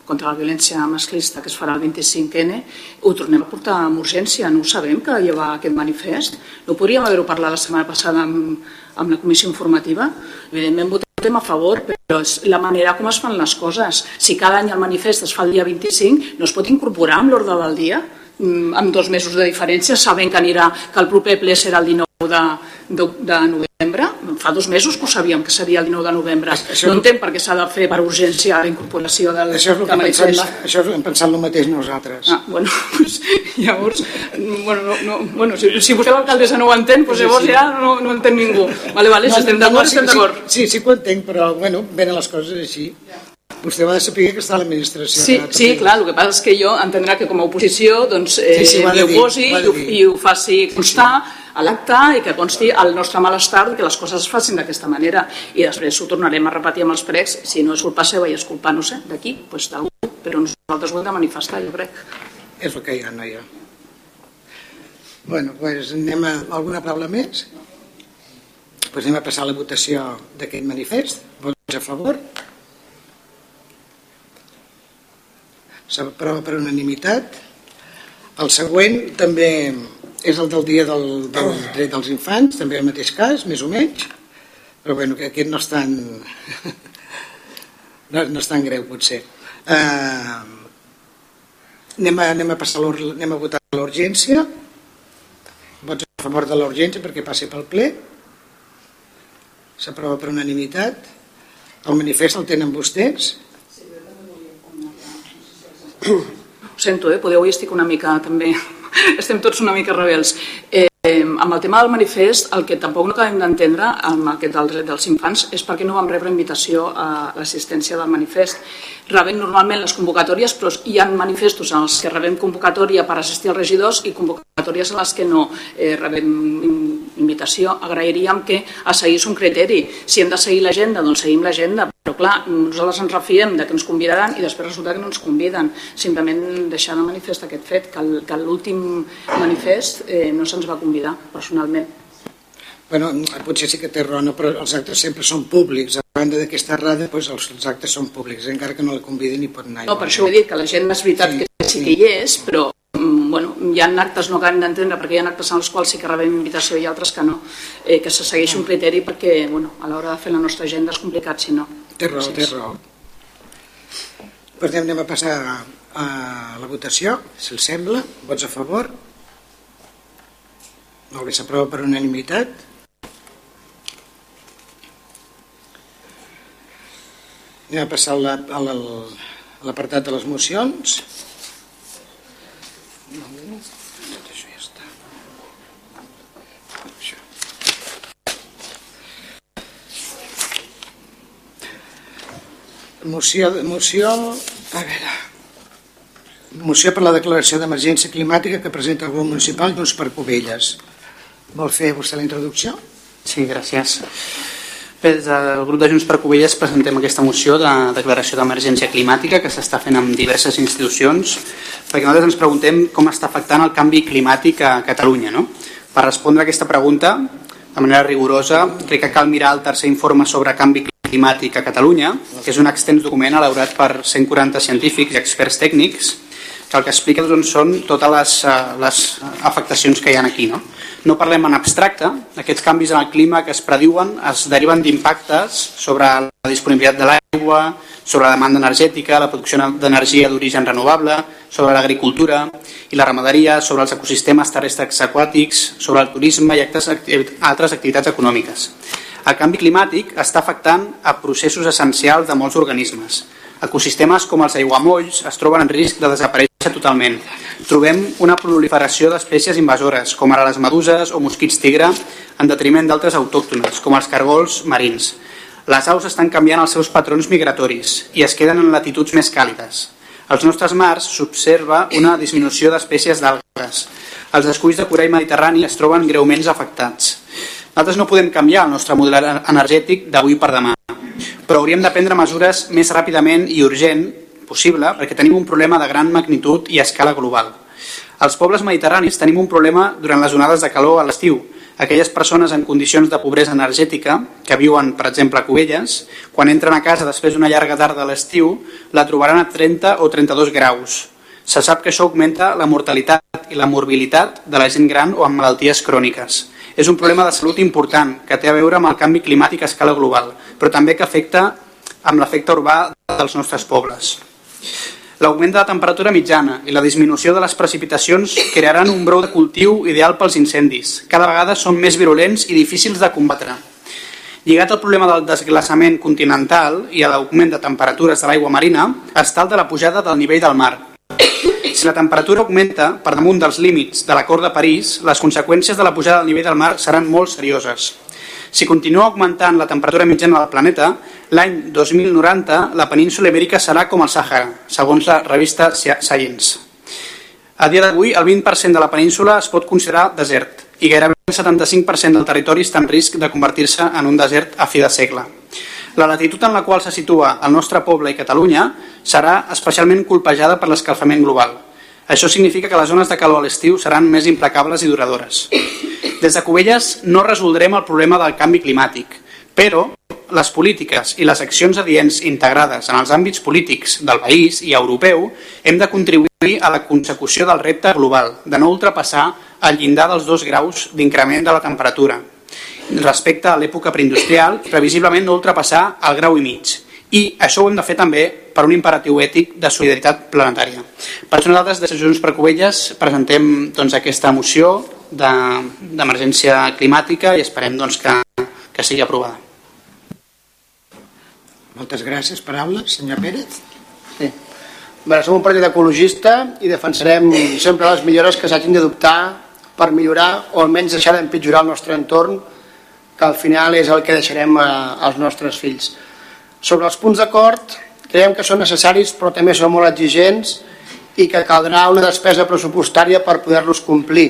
contra la violència masclista que es farà el 25N ho tornem a portar amb urgència. No ho sabem que hi va aquest manifest. No podríem haver-ho parlat la setmana passada amb, amb la comissió informativa. Evidentment votem a favor, però és la manera com es fan les coses. Si cada any el manifest es fa el dia 25, no es pot incorporar amb l'ordre del dia mm, amb dos mesos de diferència, sabent que anirà que el proper ple serà el 19 de, de, de novembre. Fa dos mesos que ho sabíem que seria el 19 de novembre. Això- No entenc per què s'ha de fer per urgència la incorporació del, Això és el que pensat, això hem pensat el mateix nosaltres. Ah, bueno, (laughs) pues, llavors, bueno, no, no, bueno si, si vostè l'alcaldessa no ho entén, pues llavors ja no, no entén ningú. Vale, vale, si estem d'acord, sí, estem d'acord. Sí, sí, sí que ho entenc, però bueno, venen les coses així. Vostè va de saber que està a l'administració. Sí, de sí, clar, el que passa és que jo entendrà que com a oposició doncs, eh, Sí, sí, m'hi dir, oposi i, i ho faci constar a l'acte i que consti el nostre malestar que les coses es facin d'aquesta manera i després ho tornarem a repetir amb els pregs si no és culpa seva i és culpa, no sé, d'aquí, doncs d'algú, però nosaltres ho hem de manifestar, jo crec. És el que hi ha, ha. Bueno, doncs anem a alguna paraula més? Doncs anem a passar a la votació d'aquest manifest. Vots a favor? S'aprova per unanimitat. El següent també és el del dia del, del dret dels infants, també el mateix cas, més o menys, però bueno, que aquest no és tan, (laughs) no, no és tan greu potser. Eh, anem, a, anem, a passar anem a votar l'urgència. Vots a favor de l'urgència perquè passi pel ple. S'aprova per unanimitat. El manifest el tenen vostès. Ho sento, eh? podeu, avui estic una mica també, (laughs) estem tots una mica rebels. Eh, amb el tema del manifest, el que tampoc no acabem d'entendre amb aquest del dret dels infants és perquè no vam rebre invitació a l'assistència del manifest. Rebem normalment les convocatòries, però hi ha manifestos en els que rebem convocatòria per assistir als regidors i convocatòries en les que no eh, rebem invitació. Agrairíem que a seguís un criteri. Si hem de seguir l'agenda, doncs seguim l'agenda, però clar, nosaltres ens refiem de que ens convidaran i després resulta que no ens conviden. Simplement deixar de manifest aquest fet, que l'últim manifest eh, no se'ns va convidar personalment. Bueno, potser sí que té raó, no, però els actes sempre són públics. A banda d'aquesta errada, doncs els, actes són públics, encara que no la convidin i pot anar. No, per això he dit, que la gent és veritat Sí, que sí sí. que hi és, però mm, bueno, hi ha actes no acabem d'entendre perquè hi ha actes en els quals sí que rebem invitació i altres que no, eh, que se segueix un criteri perquè bueno, a l'hora de fer la nostra agenda és complicat si no. Té raó, té raó. Doncs anem, anem a passar a la votació, si els sembla. Vots a favor? Molt bé, s'aprova per unanimitat. Anem a passar a l'apartat de les mocions. Tot això ja està. Això. Moció, moció, a veure, moció per la declaració d'emergència climàtica que presenta el grup municipal Junts per Covelles. Vol fer vostè la introducció? Sí, gràcies. Bé, des del grup de Junts per Covelles presentem aquesta moció de declaració d'emergència climàtica que s'està fent amb diverses institucions perquè nosaltres ens preguntem com està afectant el canvi climàtic a Catalunya. No? Per respondre a aquesta pregunta, de manera rigorosa, crec que cal mirar el tercer informe sobre canvi climàtic climàtic a Catalunya, que és un extens document elaborat per 140 científics i experts tècnics, que el que explica doncs, són totes les, eh, les afectacions que hi ha aquí. No? no parlem en abstracte, aquests canvis en el clima que es prediuen es deriven d'impactes sobre la disponibilitat de l'aigua, sobre la demanda energètica, la producció d'energia d'origen renovable, sobre l'agricultura i la ramaderia, sobre els ecosistemes terrestres aquàtics, sobre el turisme i altres activitats econòmiques. El canvi climàtic està afectant a processos essencials de molts organismes. Ecosistemes com els aiguamolls es troben en risc de desaparèixer totalment. Trobem una proliferació d'espècies invasores, com ara les meduses o mosquits tigre, en detriment d'altres autòctones, com els cargols marins. Les aus estan canviant els seus patrons migratoris i es queden en latituds més càlides. Als nostres mars s'observa una disminució d'espècies d'algues. Els esculls de corall mediterrani es troben greument afectats. Nosaltres no podem canviar el nostre model energètic d'avui per demà, però hauríem de prendre mesures més ràpidament i urgent possible perquè tenim un problema de gran magnitud i escala global. Els pobles mediterranis tenim un problema durant les onades de calor a l'estiu. Aquelles persones en condicions de pobresa energètica, que viuen, per exemple, a Cubelles, quan entren a casa després d'una llarga tarda a l'estiu, la trobaran a 30 o 32 graus. Se sap que això augmenta la mortalitat i la morbilitat de la gent gran o amb malalties cròniques és un problema de salut important que té a veure amb el canvi climàtic a escala global, però també que afecta amb l'efecte urbà dels nostres pobles. L'augment de la temperatura mitjana i la disminució de les precipitacions crearan un brou de cultiu ideal pels incendis. Cada vegada són més virulents i difícils de combatre. Lligat al problema del desglaçament continental i a l'augment de temperatures de l'aigua marina, està el de la pujada del nivell del mar, si la temperatura augmenta per damunt dels límits de l'acord de París, les conseqüències de la pujada del nivell del mar seran molt serioses. Si continua augmentant la temperatura mitjana del planeta, l'any 2090 la península ibèrica serà com el Sàhara, segons la revista Science. A dia d'avui, el 20% de la península es pot considerar desert i gairebé el 75% del territori està en risc de convertir-se en un desert a fi de segle. La latitud en la qual se situa el nostre poble i Catalunya serà especialment colpejada per l'escalfament global. Això significa que les zones de calor a l'estiu seran més implacables i duradores. Des de Cubelles no resoldrem el problema del canvi climàtic, però les polítiques i les accions adients integrades en els àmbits polítics del país i europeu hem de contribuir a la consecució del repte global, de no ultrapassar el llindar dels dos graus d'increment de la temperatura, respecte a l'època preindustrial, previsiblement no ultrapassar el grau i mig. I això ho hem de fer també per un imperatiu ètic de solidaritat planetària. Per això nosaltres, des de Junts per Covelles, presentem doncs, aquesta moció d'emergència de, climàtica i esperem doncs, que, que sigui aprovada. Moltes gràcies. Paraules, senyor Pérez. Sí. Bé, som un partit ecologista i defensarem sempre les millores que s'hagin d'adoptar per millorar o almenys deixar d'empitjorar el nostre entorn que al final és el que deixarem a, als nostres fills. Sobre els punts d'acord, creiem que són necessaris però també són molt exigents i que caldrà una despesa pressupostària per poder-los complir.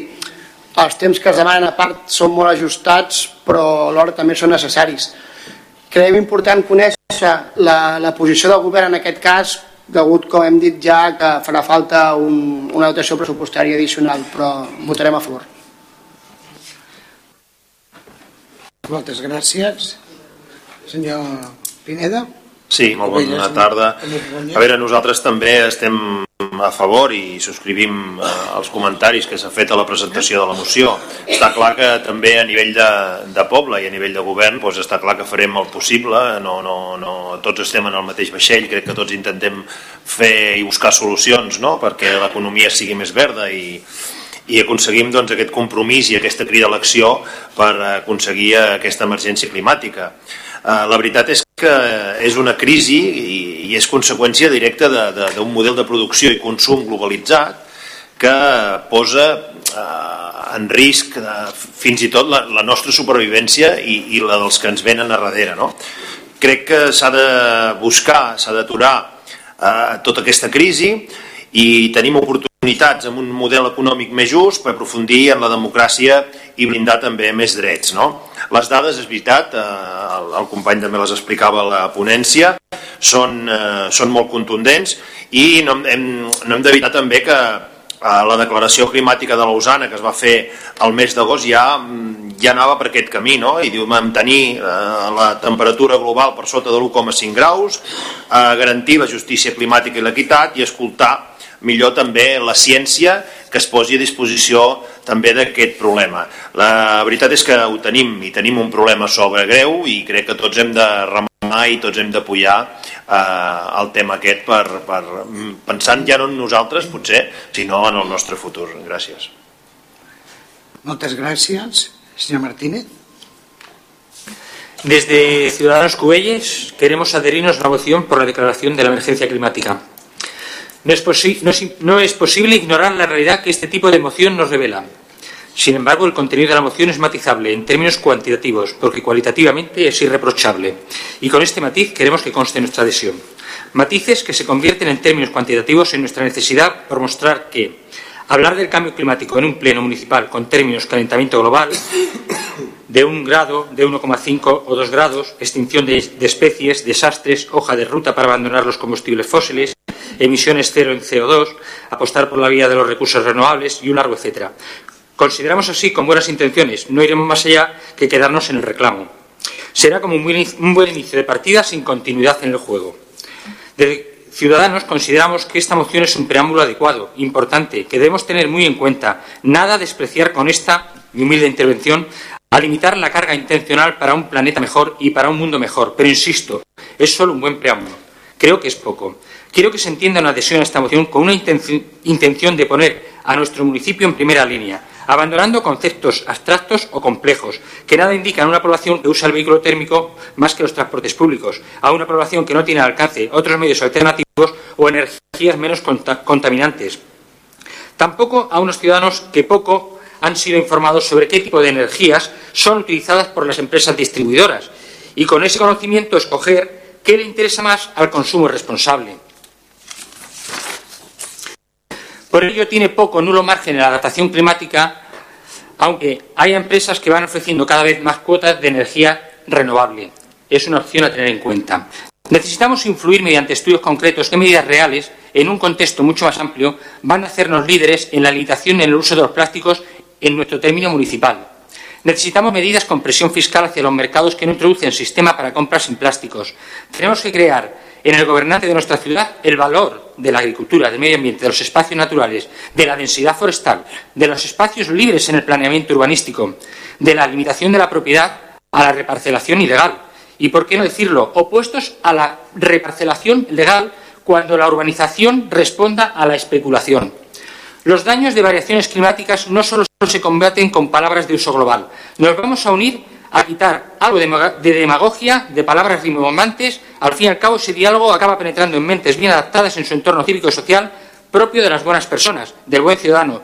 Els temps que es demanen a part són molt ajustats però alhora també són necessaris. Creiem important conèixer la, la posició del govern en aquest cas degut, com hem dit ja, que farà falta un, una dotació pressupostària addicional, però votarem a favor. Moltes gràcies. Senyor Pineda. Sí, molt bona tarda. A veure, nosaltres també estem a favor i subscrivim eh, els comentaris que s'ha fet a la presentació de la moció. Està clar que també a nivell de, de poble i a nivell de govern doncs està clar que farem el possible, no, no, no, tots estem en el mateix vaixell, crec que tots intentem fer i buscar solucions no? perquè l'economia sigui més verda i, i aconseguim doncs, aquest compromís i aquesta crida a l'acció per aconseguir aquesta emergència climàtica. Eh, la veritat és que és una crisi i, i és conseqüència directa d'un model de producció i consum globalitzat que posa eh, en risc de, fins i tot la, la nostra supervivència i, i la dels que ens venen a darrere. No? Crec que s'ha de buscar, s'ha d'aturar eh, tota aquesta crisi i tenim oportunitats amb un model econòmic més just per aprofundir en la democràcia i blindar també més drets. No? Les dades, és veritat, eh, el, el company també les explicava a la ponència, són, eh, són molt contundents i no hem, no hem d'evitar també que eh, la declaració climàtica de Lausana que es va fer el mes d'agost ja, ja anava per aquest camí no? i diu mantenir eh, la temperatura global per sota de l'1,5 graus eh, garantir la justícia climàtica i l'equitat i escoltar millor també la ciència que es posi a disposició també d'aquest problema. La veritat és que ho tenim i tenim un problema sobre greu i crec que tots hem de remar i tots hem d'apoyar eh, el tema aquest per, per, pensant ja no en nosaltres potser, sinó en el nostre futur. Gràcies. Moltes gràcies. Senyor Martínez. Desde Ciudadanos Cubelles queremos adherirnos a la moción por la declaración de la emergencia climática. No es, no, es, no es, posible ignorar la realidad que este tipo de moción nos revela. Sin embargo, el contenido de la moción es matizable en términos cuantitativos, porque cualitativamente es irreprochable. Y con este matiz queremos que conste nuestra adhesión. Matices que se convierten en términos cuantitativos en nuestra necesidad por mostrar que hablar del cambio climático en un pleno municipal con términos calentamiento global de un grado, de 1,5 o 2 grados, extinción de, especies, desastres, hoja de ruta para abandonar los combustibles fósiles, emisiones cero en CO2, apostar por la vía de los recursos renovables y un largo etcétera. Consideramos así con buenas intenciones, no iremos más allá que quedarnos en el reclamo. Será como un buen inicio de partida sin continuidad en el juego. Desde Ciudadanos consideramos que esta moción es un preámbulo adecuado, importante, que debemos tener muy en cuenta. Nada despreciar con esta humilde intervención a limitar la carga intencional para un planeta mejor y para un mundo mejor. Pero insisto, es solo un buen preámbulo. Creo que es poco. Quiero que se entienda una adhesión a esta moción con una intención de poner a nuestro municipio en primera línea, abandonando conceptos abstractos o complejos, que nada indican a una población que usa el vehículo térmico más que los transportes públicos, a una población que no tiene al alcance otros medios alternativos o energías menos contaminantes. Tampoco a unos ciudadanos que poco han sido informados sobre qué tipo de energías son utilizadas por las empresas distribuidoras y con ese conocimiento escoger qué le interesa más al consumo responsable. Por ello tiene poco nulo margen en la adaptación climática, aunque hay empresas que van ofreciendo cada vez más cuotas de energía renovable. Es una opción a tener en cuenta. Necesitamos influir mediante estudios concretos qué medidas reales, en un contexto mucho más amplio, van a hacernos líderes en la limitación en el uso de los plásticos en nuestro término municipal. Necesitamos medidas con presión fiscal hacia los mercados que no introducen sistema para compras sin plásticos. Tenemos que crear en el gobernante de nuestra ciudad el valor de la agricultura, del medio ambiente, de los espacios naturales, de la densidad forestal, de los espacios libres en el planeamiento urbanístico, de la limitación de la propiedad a la reparcelación ilegal. Y, por qué no decirlo, opuestos a la reparcelación legal cuando la urbanización responda a la especulación. Los daños de variaciones climáticas no solo se combaten con palabras de uso global. Nos vamos a unir a quitar algo de demagogia, de palabras rimbombantes. Al fin y al cabo, ese diálogo acaba penetrando en mentes bien adaptadas en su entorno cívico y social propio de las buenas personas, del buen ciudadano,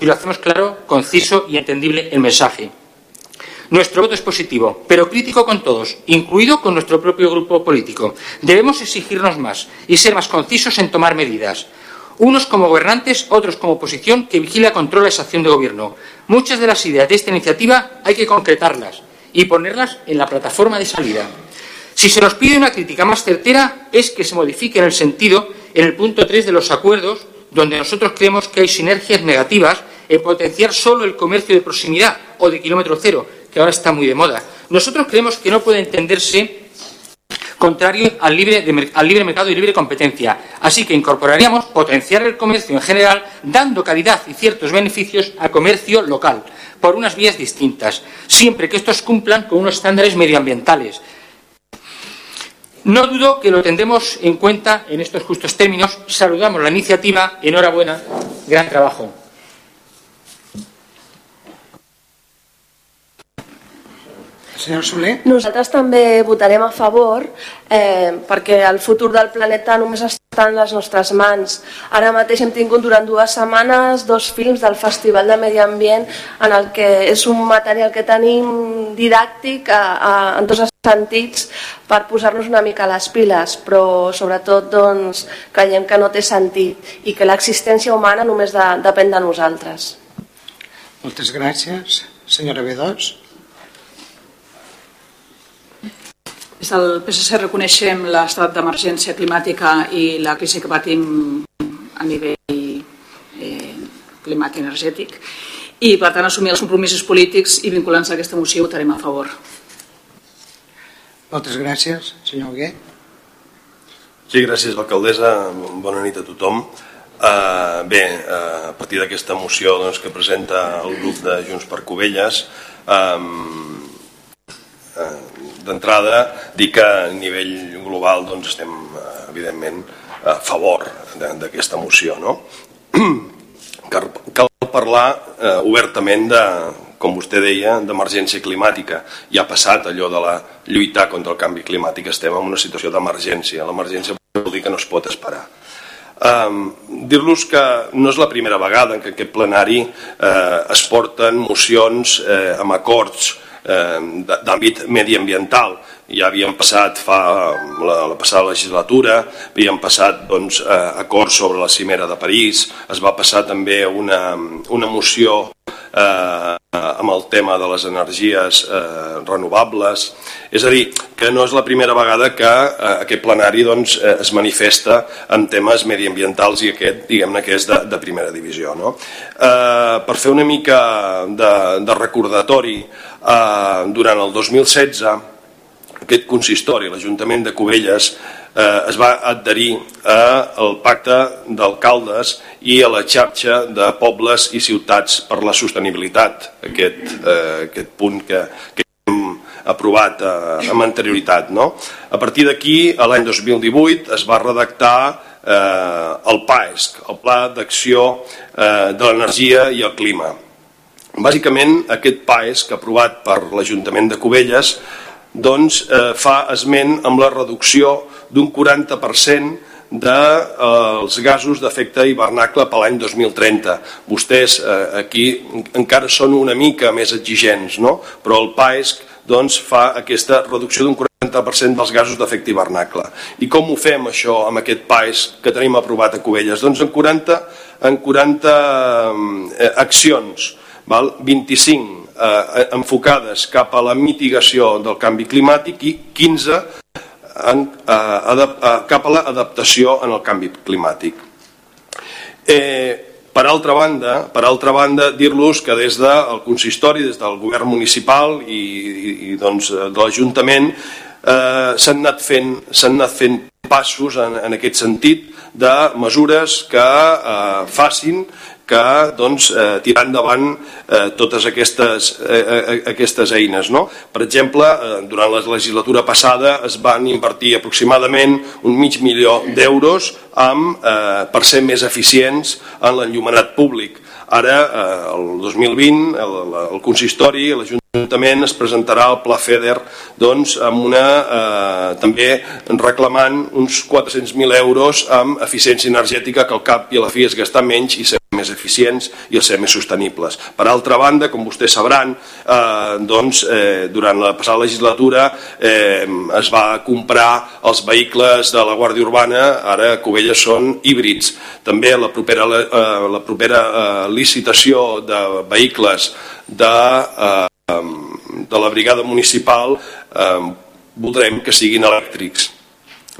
si lo hacemos claro, conciso y entendible el mensaje. Nuestro voto es positivo, pero crítico con todos, incluido con nuestro propio grupo político. Debemos exigirnos más y ser más concisos en tomar medidas. Unos como gobernantes, otros como oposición que vigila, controla esa acción de gobierno. Muchas de las ideas de esta iniciativa hay que concretarlas y ponerlas en la plataforma de salida. Si se nos pide una crítica más certera es que se modifique en el sentido en el punto 3 de los acuerdos, donde nosotros creemos que hay sinergias negativas en potenciar solo el comercio de proximidad o de kilómetro cero, que ahora está muy de moda. Nosotros creemos que no puede entenderse contrario al libre, mercado y libre competencia. Así que incorporaríamos potenciar el comercio en general, dando calidad y ciertos beneficios al comercio local por unas vías distintas, siempre que estos cumplan con unos estándares medioambientales. No dudo que lo tendremos en cuenta en estos justos términos. Saludamos la iniciativa. Enhorabuena. Gran trabajo. Senyor Soler? Nosaltres també votarem a favor eh, perquè el futur del planeta només està en les nostres mans. Ara mateix hem tingut durant dues setmanes dos films del Festival de Medi Ambient en el que és un material que tenim didàctic a, a, en tots els sentits per posar-nos una mica a les piles, però sobretot doncs, creiem que no té sentit i que l'existència humana només de, depèn de nosaltres. Moltes gràcies. Senyora B2. Des del PSC reconeixem l'estat d'emergència climàtica i la crisi que patim a nivell eh, climàtic energètic i per tant assumir els compromisos polítics i vinculants a aquesta moció votarem a favor. Moltes gràcies. Senyor Huguet. Sí, gràcies, alcaldessa. Bona nit a tothom. Uh, bé, uh, a partir d'aquesta moció doncs, que presenta el grup de Junts per Covelles, um, uh, d'entrada dir que a nivell global doncs, estem uh, evidentment a favor d'aquesta moció. No? (clears throat) Cal, parlar uh, obertament de, com vostè deia, d'emergència climàtica. Ja ha passat allò de la lluitar contra el canvi climàtic, estem en una situació d'emergència. L'emergència vol dir que no es pot esperar. Um, Dir-los que no és la primera vegada en què aquest plenari eh, es porten mocions eh, amb acords eh, d'àmbit mediambiental. Ja havíem passat fa la, la passada legislatura, havíem passat doncs, acords sobre la cimera de París, es va passar també una, una moció eh, amb el tema de les energies eh, renovables. És a dir, que no és la primera vegada que eh, aquest plenari doncs, eh, es manifesta en temes mediambientals i aquest, diguem-ne, que és de, de primera divisió. No? Eh, per fer una mica de, de recordatori, eh, durant el 2016 aquest consistori, l'Ajuntament de Cubelles, eh, es va adherir al pacte d'alcaldes i a la xarxa de pobles i ciutats per la sostenibilitat, aquest, eh, aquest punt que, que hem aprovat eh, amb anterioritat. No? A partir d'aquí, l'any 2018, es va redactar eh, el PAESC, el Pla d'Acció eh, de l'Energia i el Clima. Bàsicament, aquest PAESC, aprovat per l'Ajuntament de Cubelles, doncs, eh, fa esment amb la reducció d'un 40% dels de, eh, gasos d'efecte hivernacle per l'any 2030. Vostès eh, aquí encara són una mica més exigents, no? però el PAESC doncs, fa aquesta reducció d'un 40% dels gasos d'efecte hivernacle. I com ho fem això amb aquest PAESC que tenim aprovat a Cubelles? Doncs en 40, en 40 eh, accions, val? 25 eh, enfocades cap a la mitigació del canvi climàtic i 15 en, eh, adap, eh, cap a l'adaptació en el canvi climàtic. Eh, per altra banda, per altra banda dir-los que des del consistori, des del govern municipal i, i, i doncs, de l'Ajuntament eh, s'han anat, fent, anat fent passos en, en aquest sentit de mesures que eh, facin que doncs, eh, tirar endavant eh, totes aquestes, eh, eh, aquestes eines. No? Per exemple, eh, durant la legislatura passada es van invertir aproximadament un mig milió d'euros eh, per ser més eficients en l'enllumenat públic. Ara, eh, el 2020, el, el consistori, l'Ajuntament l'Ajuntament es presentarà el Pla FEDER doncs, amb una, eh, també reclamant uns 400.000 euros amb eficiència energètica que al cap i a la fi és gastar menys i ser més eficients i ser més sostenibles. Per altra banda, com vostès sabran, eh, doncs, eh, durant la passada legislatura eh, es va comprar els vehicles de la Guàrdia Urbana, ara a Covelles són híbrids. També la propera, eh, la propera eh, licitació de vehicles de eh, de la brigada municipal eh, voldrem que siguin elèctrics.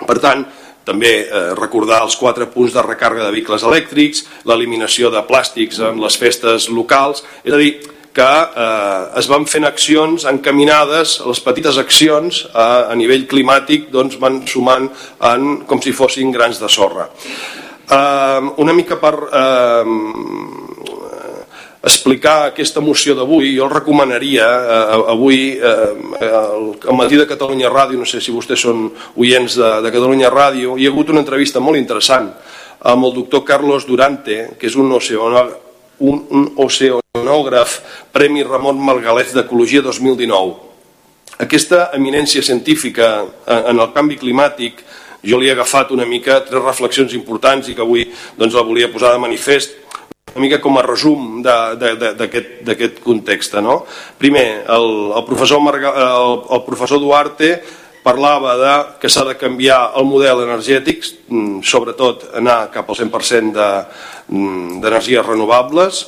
Per tant, també eh, recordar els quatre punts de recàrrega de vehicles elèctrics, l'eliminació de plàstics en les festes locals, és a dir, que eh, es van fent accions encaminades, les petites accions a, a nivell climàtic doncs van sumant en, com si fossin grans de sorra. Eh, una mica per eh, explicar aquesta moció d'avui, jo el recomanaria eh, avui eh, al matí de Catalunya Ràdio, no sé si vostès són oients de, de Catalunya Ràdio, hi ha hagut una entrevista molt interessant amb el doctor Carlos Durante, que és un oceanògraf, un, un oceanògraf Premi Ramon Margalef d'Ecologia 2019. aquesta eminència científica en el canvi climàtic jo li he agafat una mica tres reflexions importants i que avui doncs, la volia posar de manifest una mica com a resum d'aquest context. No? Primer, el, el, professor Marga, el, el professor Duarte parlava de que s'ha de canviar el model energètic, mm, sobretot anar cap al 100% mm, d'energies de, renovables,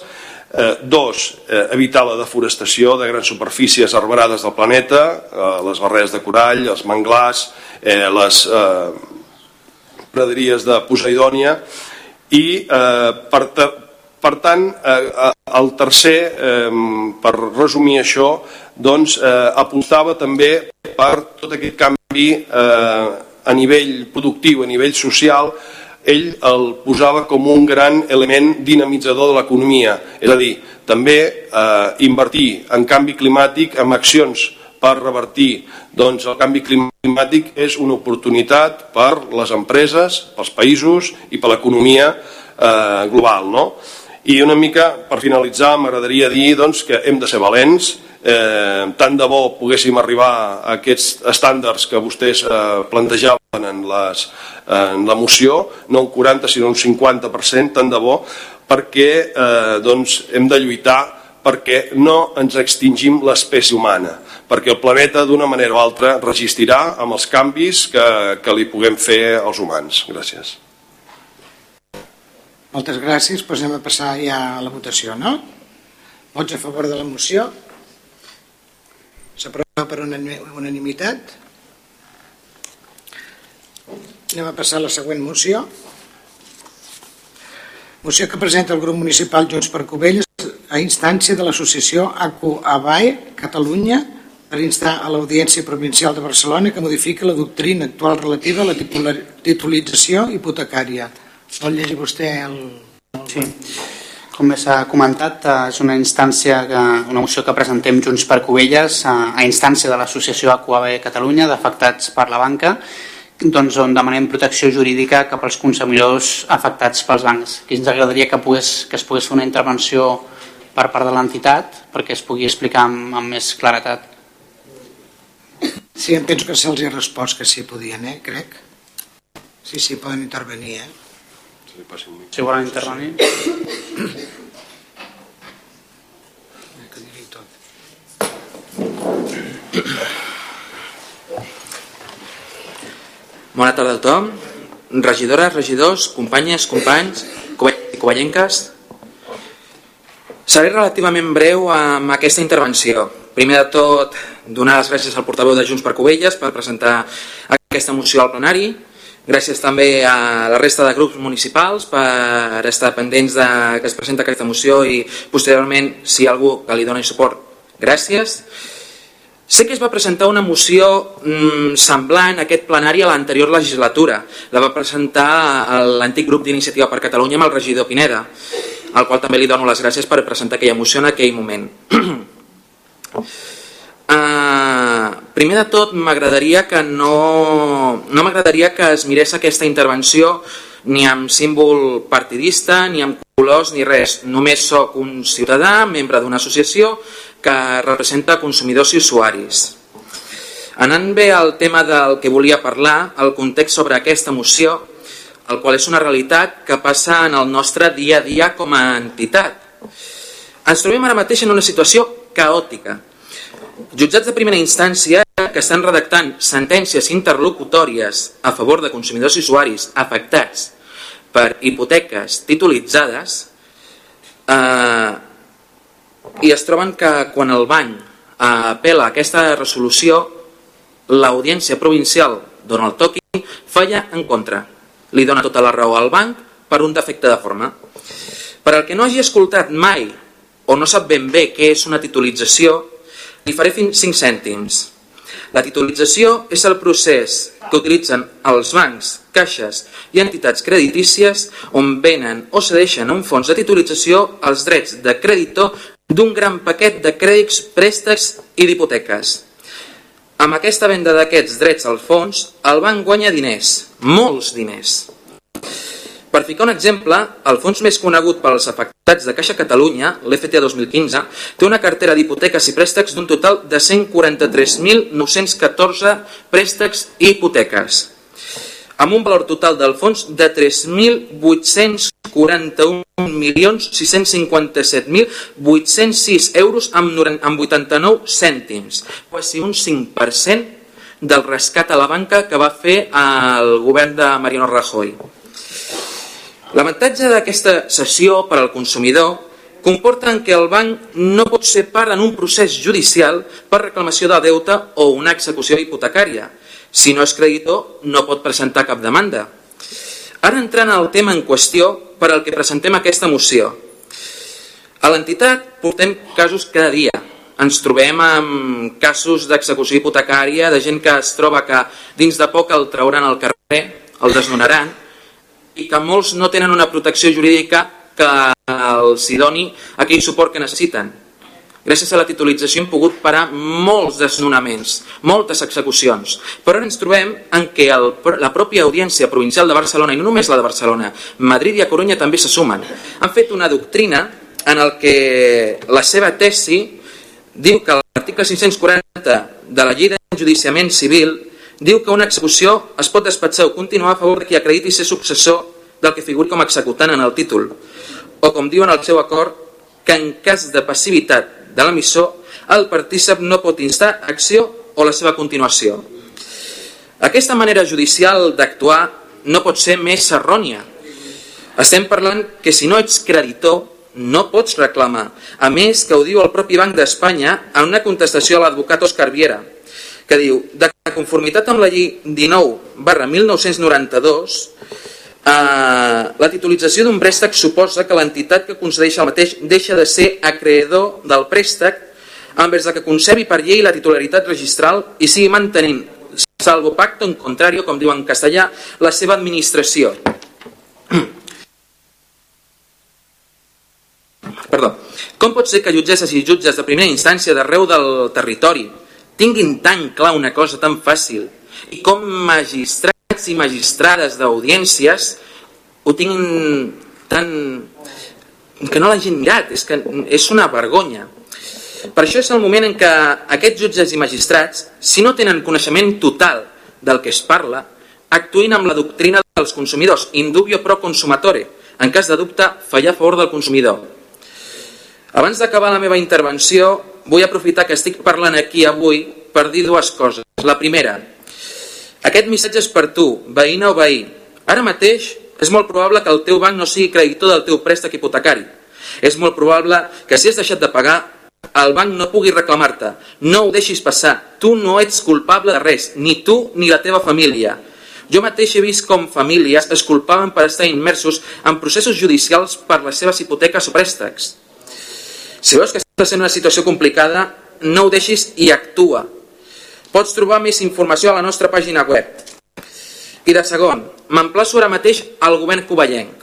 Eh, dos, eh, evitar la deforestació de grans superfícies arbrades del planeta, eh, les barreres de corall, els manglars, eh, les eh, praderies de Poseidònia i eh, per, per tant eh, el tercer, eh, per resumir això, doncs eh, apuntava també per tot aquest canvi eh, a nivell productiu, a nivell social, ell el posava com un gran element dinamitzador de l'economia, és a dir, també eh, invertir en canvi climàtic, en accions per revertir doncs, el canvi climàtic és una oportunitat per les empreses, pels països i per l'economia eh, global. No? I una mica, per finalitzar, m'agradaria dir doncs, que hem de ser valents, eh, tant de bo poguéssim arribar a aquests estàndards que vostès eh, plantejaven en, les, en la moció, no un 40 sinó un 50%, tant de bo, perquè eh, doncs, hem de lluitar perquè no ens extingim l'espècie humana, perquè el planeta d'una manera o altra resistirà amb els canvis que, que li puguem fer als humans. Gràcies. Moltes gràcies. Pues anem a passar ja a la votació, no? Vots a favor de la moció? S'aprova per unanimitat. Anem a passar a la següent moció. Moció que presenta el grup municipal Junts per Covelles a instància de l'associació ACU ABAE Catalunya per instar a l'Audiència Provincial de Barcelona que modifiqui la doctrina actual relativa a la titulització hipotecària. Vol llegir vostè el... Sí. Com s'ha comentat, eh, és una instància, que, una moció que presentem Junts per Covelles a, a instància de l'Associació Aquabe Catalunya d'afectats per la banca, doncs, on demanem protecció jurídica cap als consumidors afectats pels bancs. Aquí ens agradaria que, pogués, que es pogués fer una intervenció per part de l'entitat perquè es pugui explicar amb, amb més claretat. Sí, em penso que se'ls ha respost que sí podien, eh? crec. Sí, sí, poden intervenir, eh? Si volen intervenir. Bona tarda a tothom. Regidores, regidors, companyes, companys, covellenques. Seré relativament breu amb aquesta intervenció. Primer de tot, donar les gràcies al portaveu de Junts per Covelles per presentar aquesta moció al plenari Gràcies també a la resta de grups municipals per estar pendents de que es presenta aquesta moció i posteriorment, si hi ha algú que li doni suport, gràcies. Sé que es va presentar una moció mmm, semblant a aquest plenari a l'anterior legislatura. La va presentar l'antic grup d'Iniciativa per Catalunya amb el regidor Pineda, al qual també li dono les gràcies per presentar aquella moció en aquell moment. (clears throat) Uh, primer de tot m'agradaria que no, no m'agradaria que es mirés aquesta intervenció ni amb símbol partidista, ni amb colors, ni res. Només sóc un ciutadà, membre d'una associació que representa consumidors i usuaris. Anant bé al tema del que volia parlar, el context sobre aquesta moció, el qual és una realitat que passa en el nostre dia a dia com a entitat. Ens trobem ara mateix en una situació caòtica, Jutjats de primera instància que estan redactant sentències interlocutòries a favor de consumidors i usuaris afectats per hipoteques titulitzades eh, i es troben que quan el banc eh, apela aquesta resolució l'audiència provincial dona el toqui falla en contra. Li dona tota la raó al banc per un defecte de forma. Per al que no hagi escoltat mai o no sap ben bé què és una titulització li faré 5 cèntims. La titulització és el procés que utilitzen els bancs, caixes i entitats creditícies on venen o cedeixen a un fons de titulització els drets de creditor d'un gran paquet de crèdits, préstecs i d'hipoteques. Amb aquesta venda d'aquests drets al fons, el banc guanya diners, molts diners. Per ficar un exemple, el fons més conegut pels afectats de Caixa Catalunya, l'FTA 2015, té una cartera d'hipoteques i préstecs d'un total de 143.914 préstecs i hipoteques, amb un valor total del fons de 3.841.657.806 euros amb 89 cèntims, quasi un 5% del rescat a la banca que va fer el govern de Mariano Rajoy. L'avantatge d'aquesta sessió per al consumidor comporta que el banc no pot ser part en un procés judicial per reclamació de deute o una execució hipotecària. Si no és creditor, no pot presentar cap demanda. Ara entrant al tema en qüestió per al que presentem aquesta moció. A l'entitat portem casos cada dia, ens trobem amb casos d'execució hipotecària, de gent que es troba que dins de poc el trauran al carrer, el desnonaran, i que molts no tenen una protecció jurídica que els doni aquell suport que necessiten. Gràcies a la titulització hem pogut parar molts desnonaments, moltes execucions, però ara ens trobem en què el, la pròpia Audiència Provincial de Barcelona, i no només la de Barcelona, Madrid i a Corunya també se sumen, han fet una doctrina en el que la seva tesi diu que l'article 540 de la llei d'enjudiciament civil diu que una execució es pot despatxar o continuar a favor de qui acrediti ser successor del que figuri com a executant en el títol, o com diuen al seu acord, que en cas de passivitat de l'emissor, el partícip no pot instar acció o la seva continuació. Aquesta manera judicial d'actuar no pot ser més errònia. Estem parlant que si no ets creditor, no pots reclamar. A més, que ho diu el propi Banc d'Espanya en una contestació a l'advocat Òscar Viera, que diu, de conformitat amb la llei 19 barra 1992, eh, la titulització d'un préstec suposa que l'entitat que concedeix el mateix deixa de ser acreedor del préstec envers que concebi per llei la titularitat registral i sigui mantenint, salvo pacto en contrario, com diu en castellà, la seva administració. Perdó. Com pot ser que jutgesses i jutges de primera instància d'arreu del territori tinguin tan clar una cosa tan fàcil i com magistrats i magistrades d'audiències ho tinguin tan... que no l'hagin mirat, és que és una vergonya. Per això és el moment en què aquests jutges i magistrats, si no tenen coneixement total del que es parla, actuïn amb la doctrina dels consumidors, indubio pro consumatore, en cas de dubte, fallar a favor del consumidor. Abans d'acabar la meva intervenció, vull aprofitar que estic parlant aquí avui per dir dues coses. La primera, aquest missatge és per tu, veïna o veí. Ara mateix és molt probable que el teu banc no sigui creditor del teu préstec hipotecari. És molt probable que si has deixat de pagar, el banc no pugui reclamar-te. No ho deixis passar. Tu no ets culpable de res, ni tu ni la teva família. Jo mateix he vist com famílies es culpaven per estar immersos en processos judicials per les seves hipoteques o préstecs. Si veus que estàs en una situació complicada, no ho deixis i actua. Pots trobar més informació a la nostra pàgina web. I de segon, m'emplaço ara mateix al govern covellenc.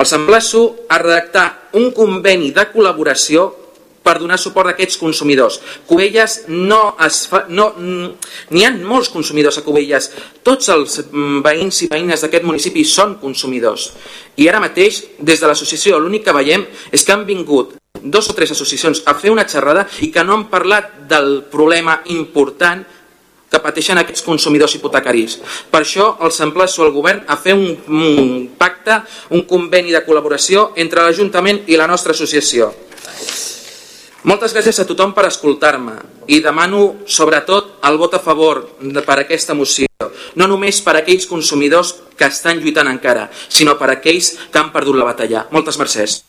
Els emplaço a redactar un conveni de col·laboració per donar suport a aquests consumidors. Cubelles no es fa... No, N'hi ha molts consumidors a Cubelles. Tots els veïns i veïnes d'aquest municipi són consumidors. I ara mateix, des de l'associació, l'únic que veiem és que han vingut dos o tres associacions a fer una xerrada i que no han parlat del problema important que pateixen aquests consumidors hipotecaris. Per això els emplaço al govern a fer un, un pacte, un conveni de col·laboració entre l'Ajuntament i la nostra associació. Moltes gràcies a tothom per escoltar-me i demano sobretot el vot a favor de, per aquesta moció, no només per aquells consumidors que estan lluitant encara, sinó per aquells que han perdut la batalla. Moltes mercès.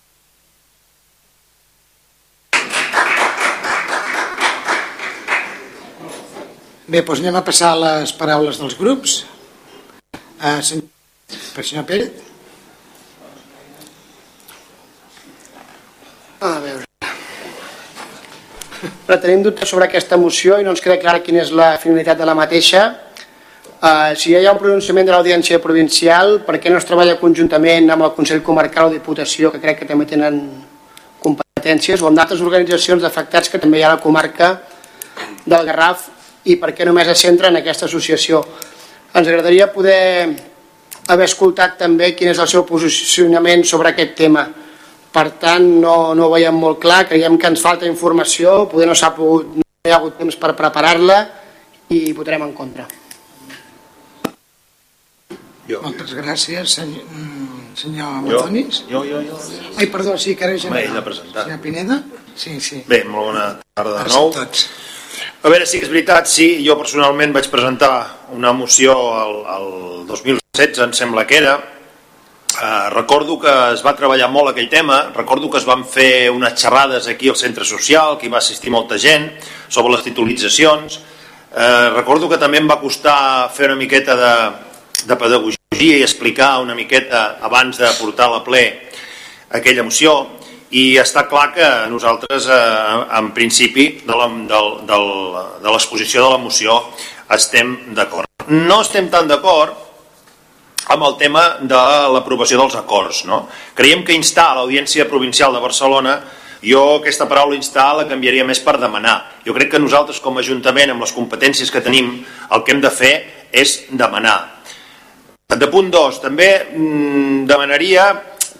Bé, doncs anem a passar les paraules dels grups. Uh, sen... Per senyor Pérez. A veure. Però tenim dubtes sobre aquesta moció i no ens queda clara quina és la finalitat de la mateixa. Uh, si ja hi ha un pronunciament de l'Audiència Provincial, per què no es treballa conjuntament amb el Consell Comarcal o Diputació, que crec que també tenen competències, o amb d'altres organitzacions d'afectats que també hi ha a la comarca del Garraf, i per què només es centra en aquesta associació. Ens agradaria poder haver escoltat també quin és el seu posicionament sobre aquest tema. Per tant, no, no ho veiem molt clar, creiem que ens falta informació, poder no s'ha pogut, no hi ha hagut temps per preparar-la i votarem en contra. Jo. Moltes gràcies, senyor, mm, senyor Amazonis. Jo, jo, jo. Ai, perdó, sí, que era general. Home, ell ha presentat. Senyor Pineda? Sí, sí. Bé, molt bona tarda de Gràcies nou. a tots. A veure, que és veritat, sí, jo personalment vaig presentar una moció el, el 2016, em sembla que era, Uh, recordo que es va treballar molt aquell tema, recordo que es van fer unes xerrades aquí al centre social, que hi va assistir molta gent, sobre les titulitzacions. Uh, recordo que també em va costar fer una miqueta de, de pedagogia i explicar una miqueta abans de portar a la ple aquella moció i està clar que nosaltres eh, en principi de l'exposició de la moció estem d'acord. No estem tan d'acord amb el tema de l'aprovació dels acords. No? Creiem que instar a l'Audiència Provincial de Barcelona jo aquesta paraula instar la canviaria més per demanar. Jo crec que nosaltres com a Ajuntament, amb les competències que tenim, el que hem de fer és demanar. De punt 2, també mm, demanaria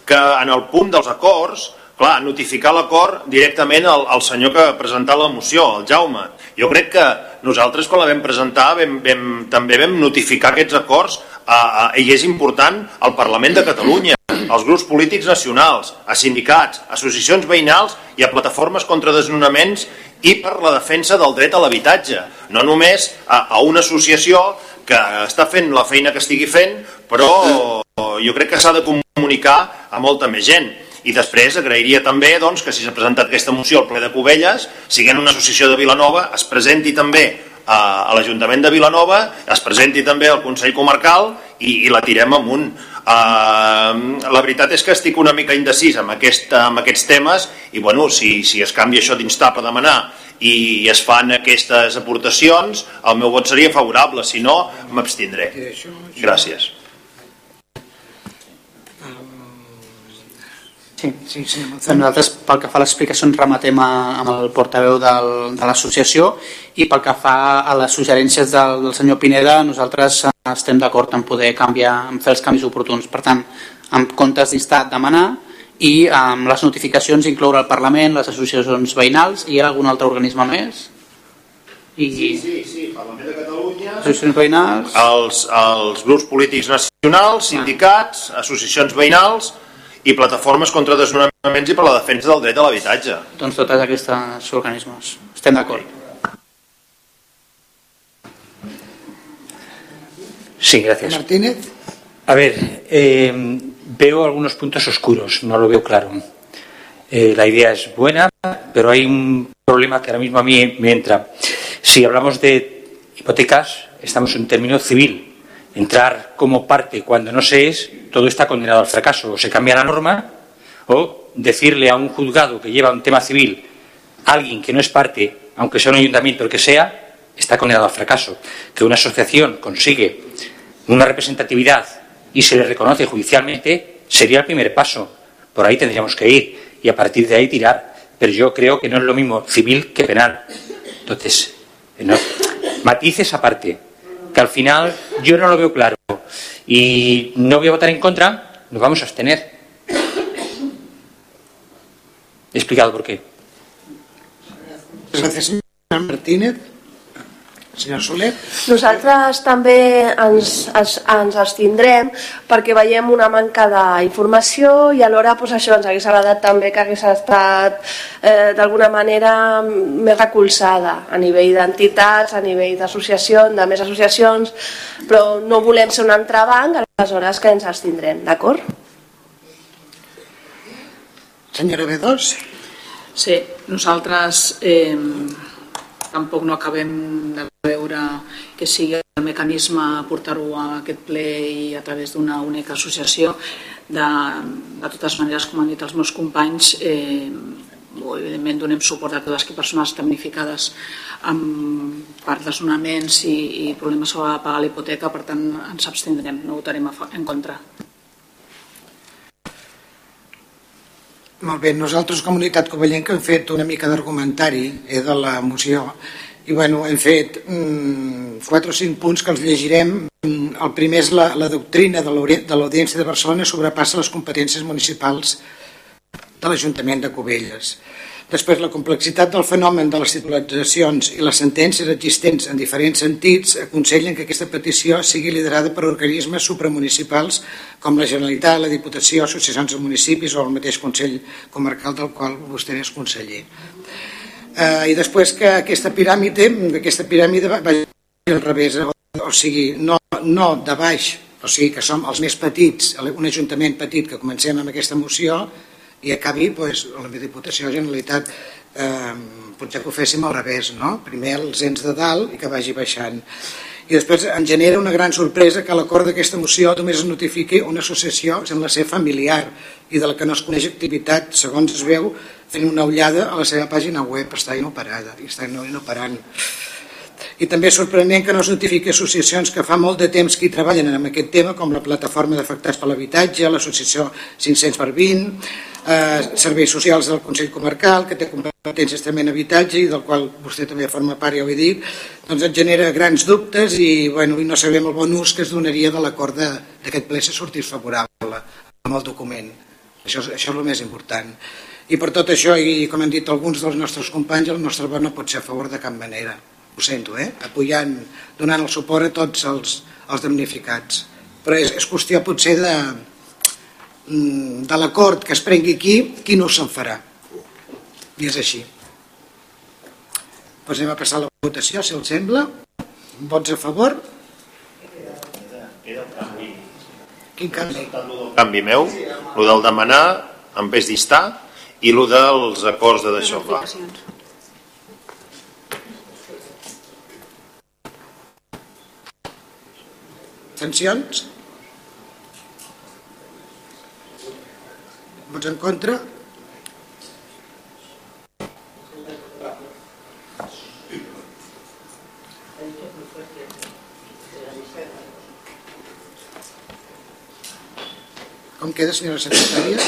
que en el punt dels acords, clar, notificar l'acord directament al, al senyor que ha presentat la moció, el Jaume. Jo crec que nosaltres quan la vam presentar vam, vam, també vam notificar aquests acords a, a, i és important al Parlament de Catalunya, als grups polítics nacionals, a sindicats, a associacions veïnals i a plataformes contra desnonaments i per la defensa del dret a l'habitatge. No només a, a una associació que està fent la feina que estigui fent, però jo crec que s'ha de comunicar a molta més gent. I després agrairia també doncs, que si s'ha presentat aquesta moció al ple de Cubelles, siguent una associació de Vilanova, es presenti també a, a l'Ajuntament de Vilanova, es presenti també al Consell Comarcal i, i la tirem amunt. Uh, la veritat és que estic una mica indecis amb, aquest, amb aquests temes i bueno, si, si es canvia això d'instar per demanar i es fan aquestes aportacions, el meu vot seria favorable, si no, m'abstindré. Gràcies. Sí. Sí, senyor Doncs Nosaltres, pel que fa a l'explicació, ens rematem a, amb el portaveu del, de l'associació i pel que fa a les suggerències del, del senyor Pineda, nosaltres eh, estem d'acord en poder canviar, en fer els canvis oportuns. Per tant, en comptes d'instar, demanar i amb les notificacions incloure el Parlament, les associacions veïnals i algun altre organisme més? I... Sí, sí, sí, Parlament de Catalunya... Associacions veïnals? Els, els grups polítics nacionals, sindicats, associacions veïnals i plataformes contra desnonaments i per la defensa del dret a l'habitatge. Doncs totes aquestes organismes. Estem d'acord. Sí, gracias. Martínez. A ver, eh, veo algunos puntos oscuros, no lo veo claro. Eh, la idea es buena, pero hay un problema que ahora mismo a mí me entra. Si hablamos de hipotecas, estamos en un término civil. Entrar como parte cuando no se es, todo está condenado al fracaso. O se cambia la norma, o decirle a un juzgado que lleva un tema civil a alguien que no es parte, aunque sea un ayuntamiento, el que sea, está condenado al fracaso. Que una asociación consigue una representatividad y se le reconoce judicialmente, sería el primer paso. Por ahí tendríamos que ir y a partir de ahí tirar. Pero yo creo que no es lo mismo civil que penal. Entonces, no, matices aparte, que al final yo no lo veo claro y no voy a votar en contra, nos vamos a abstener. He explicado por qué. Gràcies, senyor Martínez. Senyor Soler. Nosaltres també ens, ens, ens abstindrem perquè veiem una manca d'informació i alhora doncs, això ens hagués agradat també que hagués estat eh, d'alguna manera més recolzada a nivell d'entitats, a nivell d'associacions, de més associacions, però no volem ser un entrebanc, aleshores que ens abstindrem, d'acord? Senyora B2. Sí, nosaltres eh, tampoc no acabem de veure que sigui el mecanisme portar-ho a aquest ple i a través d'una única associació. De, de totes maneres, com han dit els meus companys, eh, evidentment donem suport a totes les persones damnificades amb per desnonaments i, i problemes sobre pagar la hipoteca, per tant ens abstindrem, no votarem a en contra. Molt bé, nosaltres, Comunitat Covellenca, hem fet una mica d'argumentari eh, de la moció i bueno, hem fet mm, quatre o cinc punts que els llegirem mm, el primer és la, la doctrina de l'Audiència de Barcelona sobrepassa les competències municipals de l'Ajuntament de Cubelles. Després, la complexitat del fenomen de les titularitzacions i les sentències existents en diferents sentits aconsellen que aquesta petició sigui liderada per organismes supramunicipals com la Generalitat, la Diputació, associacions de municipis o el mateix Consell Comarcal del qual vostè és conseller. Eh, I després que aquesta piràmide, aquesta piràmide va al revés, o sigui, no, no de baix, o sigui que som els més petits, un ajuntament petit que comencem amb aquesta moció i acabi pues, la Diputació Generalitat eh, potser que ho féssim al revés, no? primer els ens de dalt i que vagi baixant. I després em genera una gran sorpresa que l'acord d'aquesta moció només es notifiqui una associació, sembla ser familiar, i de la que no es coneix activitat, segons es veu, fent una ullada a la seva pàgina web, està inoperada, i està inoperant i també és sorprenent que no es notifiqui associacions que fa molt de temps que hi treballen en aquest tema, com la Plataforma d'Afectats per l'Habitatge, l'Associació 500 per 20, eh, Serveis Socials del Consell Comarcal, que té competències també en habitatge i del qual vostè també forma part, ja ho he dit, doncs et genera grans dubtes i, bueno, i no sabem el bon ús que es donaria de l'acord d'aquest ple si sortís favorable amb el document. Això, això és el més important. I per tot això, i com han dit alguns dels nostres companys, el nostre vot no pot ser a favor de cap manera ho sento, eh? apoyant, donant el suport a tots els, els damnificats. Però és, és qüestió potser de, mm, de l'acord que es prengui aquí, qui no se'n farà. I és així. Doncs anem a passar la votació, si el sembla. Vots a favor? Quin canvi? El canvi meu, el del demanar en vez d'estar i el dels acords de deixar clar. Abstencions? Vots en contra? Com queda, senyora secretària?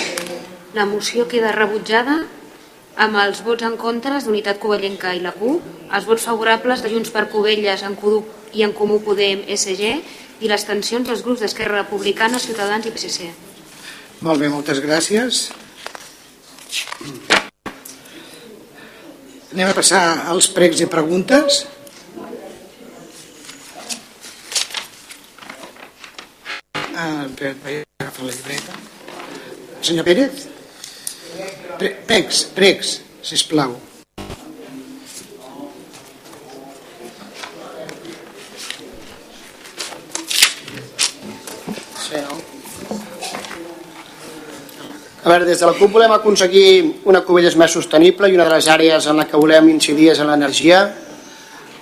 La moció queda rebutjada amb els vots en contra d'Unitat Covellenca i la CUP, els vots favorables de Junts per Covelles en CUDU i en Comú Podem SG i les tensions dels grups d'Esquerra Republicana, Ciutadans i PSC. Molt bé, moltes gràcies. Anem a passar als pregs i preguntes. Ah, la llibreta. Senyor Pérez? Pre pregs, pregs, sisplau. A veure, des de la CUP volem aconseguir una Cubelles més sostenible i una de les àrees en la que volem incidir és en l'energia.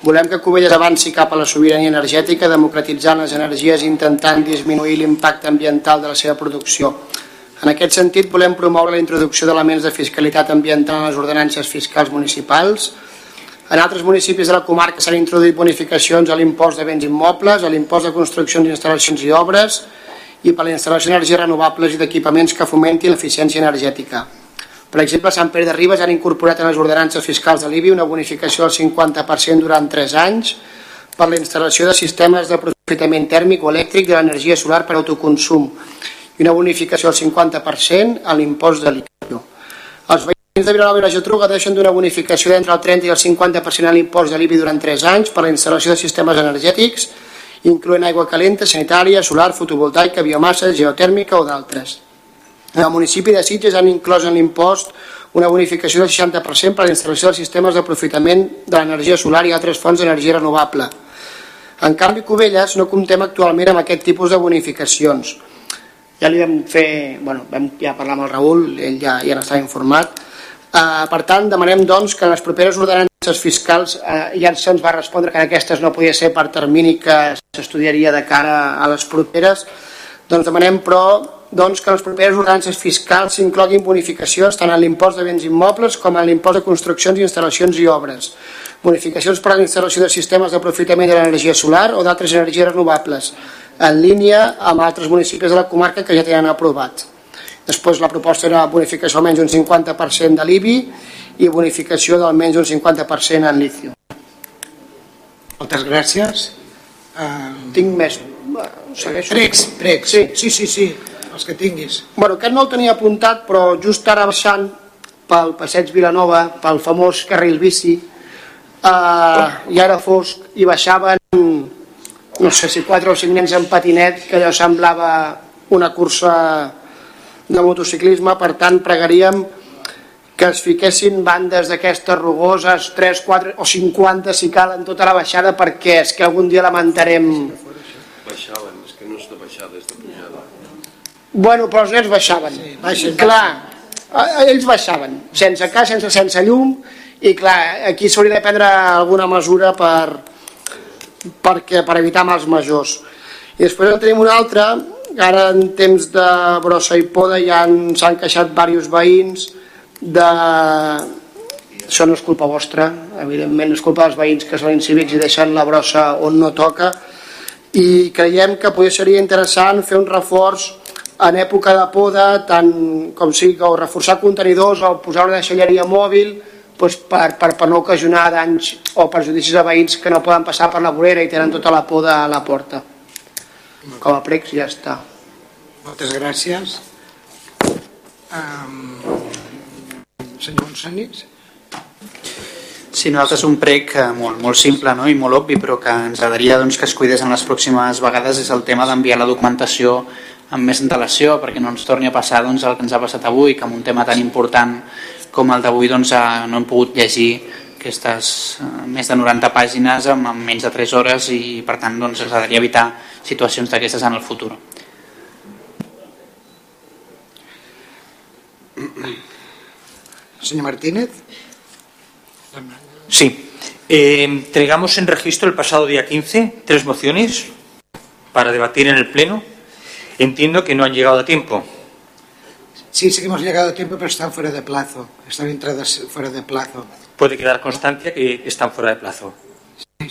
Volem que Cubelles avanci cap a la sobirania energètica, democratitzant les energies i intentant disminuir l'impacte ambiental de la seva producció. En aquest sentit, volem promoure la introducció d'elements de fiscalitat ambiental en les ordenances fiscals municipals. En altres municipis de la comarca s'han introduït bonificacions a l'impost de béns immobles, a l'impost de construccions, instal·lacions i obres, i per la instal·lació d'energies renovables i d'equipaments que fomentin l'eficiència energètica. Per exemple, Sant Pere de Ribes han incorporat en les ordenances fiscals de l'IBI una bonificació del 50% durant 3 anys per la instal·lació de sistemes de aprofitament tèrmic o elèctric de l'energia solar per autoconsum i una bonificació del 50% a l'impost de l'IBI. Els veïns de Vilanova i la Geltrú deixen d'una bonificació d'entre el 30 i el 50% a l'impost de l'IBI durant 3 anys per la instal·lació de sistemes energètics incloent aigua calenta, sanitària, solar, fotovoltaica, biomassa, geotèrmica o d'altres. El municipi de Sitges han inclòs en l'impost una bonificació del 60% per a la instal·lació dels sistemes d'aprofitament de l'energia solar i altres fonts d'energia renovable. En canvi, Cubelles no comptem actualment amb aquest tipus de bonificacions. Ja li vam fer, bueno, vam ja parlar amb el Raül, ell ja, ja n'estava informat. Uh, per tant, demanem doncs, que en les properes ordenances fiscals eh, ja se'ns va respondre que aquestes no podia ser per termini que s'estudiaria de cara a les properes. Doncs demanem però doncs, que en les properes ordenances fiscals s'incloguin bonificacions tant en l'impost de béns immobles com en l'impost de construccions, instal·lacions i obres. Bonificacions per a la instal·lació de sistemes d'aprofitament de l'energia solar o d'altres energies renovables en línia amb altres municipis de la comarca que ja tenen aprovat després la proposta era bonificació almenys un 50% de l'IBI i bonificació d'almenys un 50% en lício. Moltes gràcies. Uh... Tinc més segueixo? Pregs, pregs. Sí. sí, sí, sí, els que tinguis. Bueno, aquest no el tenia apuntat, però just ara baixant pel passeig Vilanova, pel famós carril bici, eh, ja era fosc i baixaven, no sé si quatre o cinc nens en patinet, que allò semblava una cursa de motociclisme, per tant pregaríem que es fiquessin bandes d'aquestes rugoses, 3, 4 o 50 si cal en tota la baixada perquè és que algun dia lamentarem Baixaven, és que no és de baixada, és de pujada. Bueno, però els nens baixaven. Sí, baixen, clar, ells baixaven, sense cas, sense, sense llum, i clar, aquí s'hauria de prendre alguna mesura per, perquè, per evitar mals majors. I després en tenim una altra, ara en temps de brossa i poda ja s'han queixat diversos veïns de... Això no és culpa vostra, evidentment és culpa dels veïns que són incívics i deixen la brossa on no toca, i creiem que potser seria interessant fer un reforç en època de poda, tant com sigui o reforçar contenidors o posar una deixalleria mòbil doncs per, per, per no ocasionar danys o perjudicis a veïns que no poden passar per la vorera i tenen tota la poda a la porta. Com a pregs ja està. Moltes gràcies. Um, senyor Monsanís? Sí, nosaltres un prec eh, molt, molt simple no? i molt obvi, però que ens agradaria doncs, que es cuidés en les pròximes vegades és el tema d'enviar la documentació amb més antelació perquè no ens torni a passar doncs, el que ens ha passat avui, que amb un tema tan important com el d'avui doncs, eh, no hem pogut llegir aquestes eh, més de 90 pàgines amb menys de 3 hores i per tant doncs, ens agradaria evitar situacions d'aquestes en el futur. Senyor Martínez? Sí. Eh, entregamos en registro el pasado día 15 tres mociones para debatir en el Pleno. Entiendo que no han llegado a tiempo. Sí, sí que hemos llegado a tiempo, pero están fuera de plazo. Están entradas fuera de plazo. Puede quedar constancia que están fuera de plazo.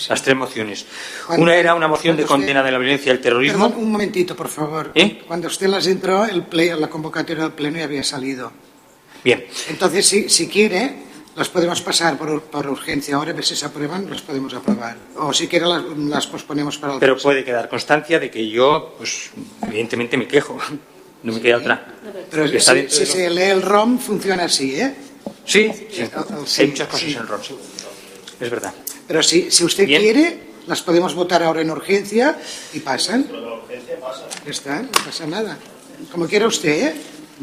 Las tres mociones. Cuando- Una era una moción de cuando usted- condena de la violencia y el terrorismo. Perdón, un momentito, por favor. ¿Eh? Cuando usted las entró, el ple- la convocatoria del pleno ya había salido. Bien. Entonces, si, si quiere, las podemos pasar por, por urgencia ahora, a ver si se aprueban, las podemos aprobar. O si quiere, las, las posponemos para el Pero próximo. puede quedar constancia de que yo, pues, evidentemente me quejo. (laughs) No me queda otra. Pero si, si se lee el ROM, funciona así, ¿eh? Sí, sí. El- el- sí, Hay muchas cosas sí. en RON, sí. Es verdad. Pero si, si usted Bien. quiere, las podemos votar ahora en urgencia y pasan. Ya está, no pasa nada. Como quiera usted, ¿eh?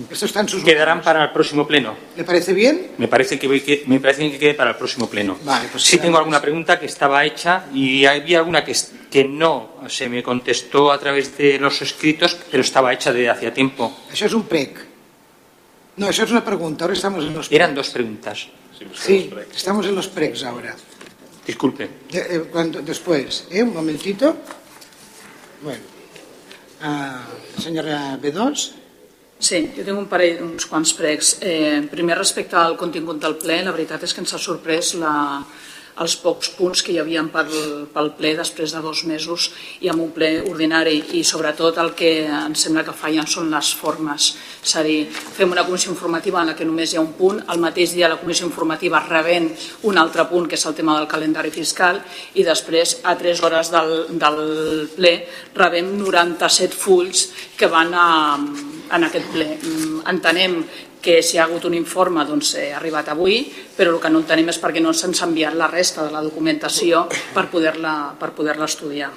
Esto está en sus Quedarán para el próximo pleno. ¿Le parece bien? Me parece que, que- me parece que quede para el próximo pleno. Vale, pues sí tengo alguna pregunta que estaba hecha y había alguna que, que no se me contestó a través de los escritos, pero estaba hecha desde hacía tiempo. Eso es un PREC. No, eso es una pregunta. Ahora estamos en los Eran dos preguntas. Sí, estamos en los PRECs ahora. Disculpe. De- eh, cuando- después, ¿eh? Un momentito. Bueno. Ah, senyora B2. Sí, jo tinc un parell, uns quants pregs. Eh, primer, respecte al contingut del ple, la veritat és que ens ha sorprès la, els pocs punts que hi havia pel, pel ple després de dos mesos i amb un ple ordinari i sobretot el que ens sembla que fallen són les formes. És a dir, fem una comissió informativa en la que només hi ha un punt, el mateix dia la comissió informativa rebent un altre punt que és el tema del calendari fiscal i després a 3 hores del, del ple rebem 97 fulls que van a, en aquest ple. Mm, Entenem que si hi ha hagut un informe doncs, eh, ha arribat avui, però el que no entenem és perquè no se'ns ha enviat la resta de la documentació per poder-la per poder estudiar.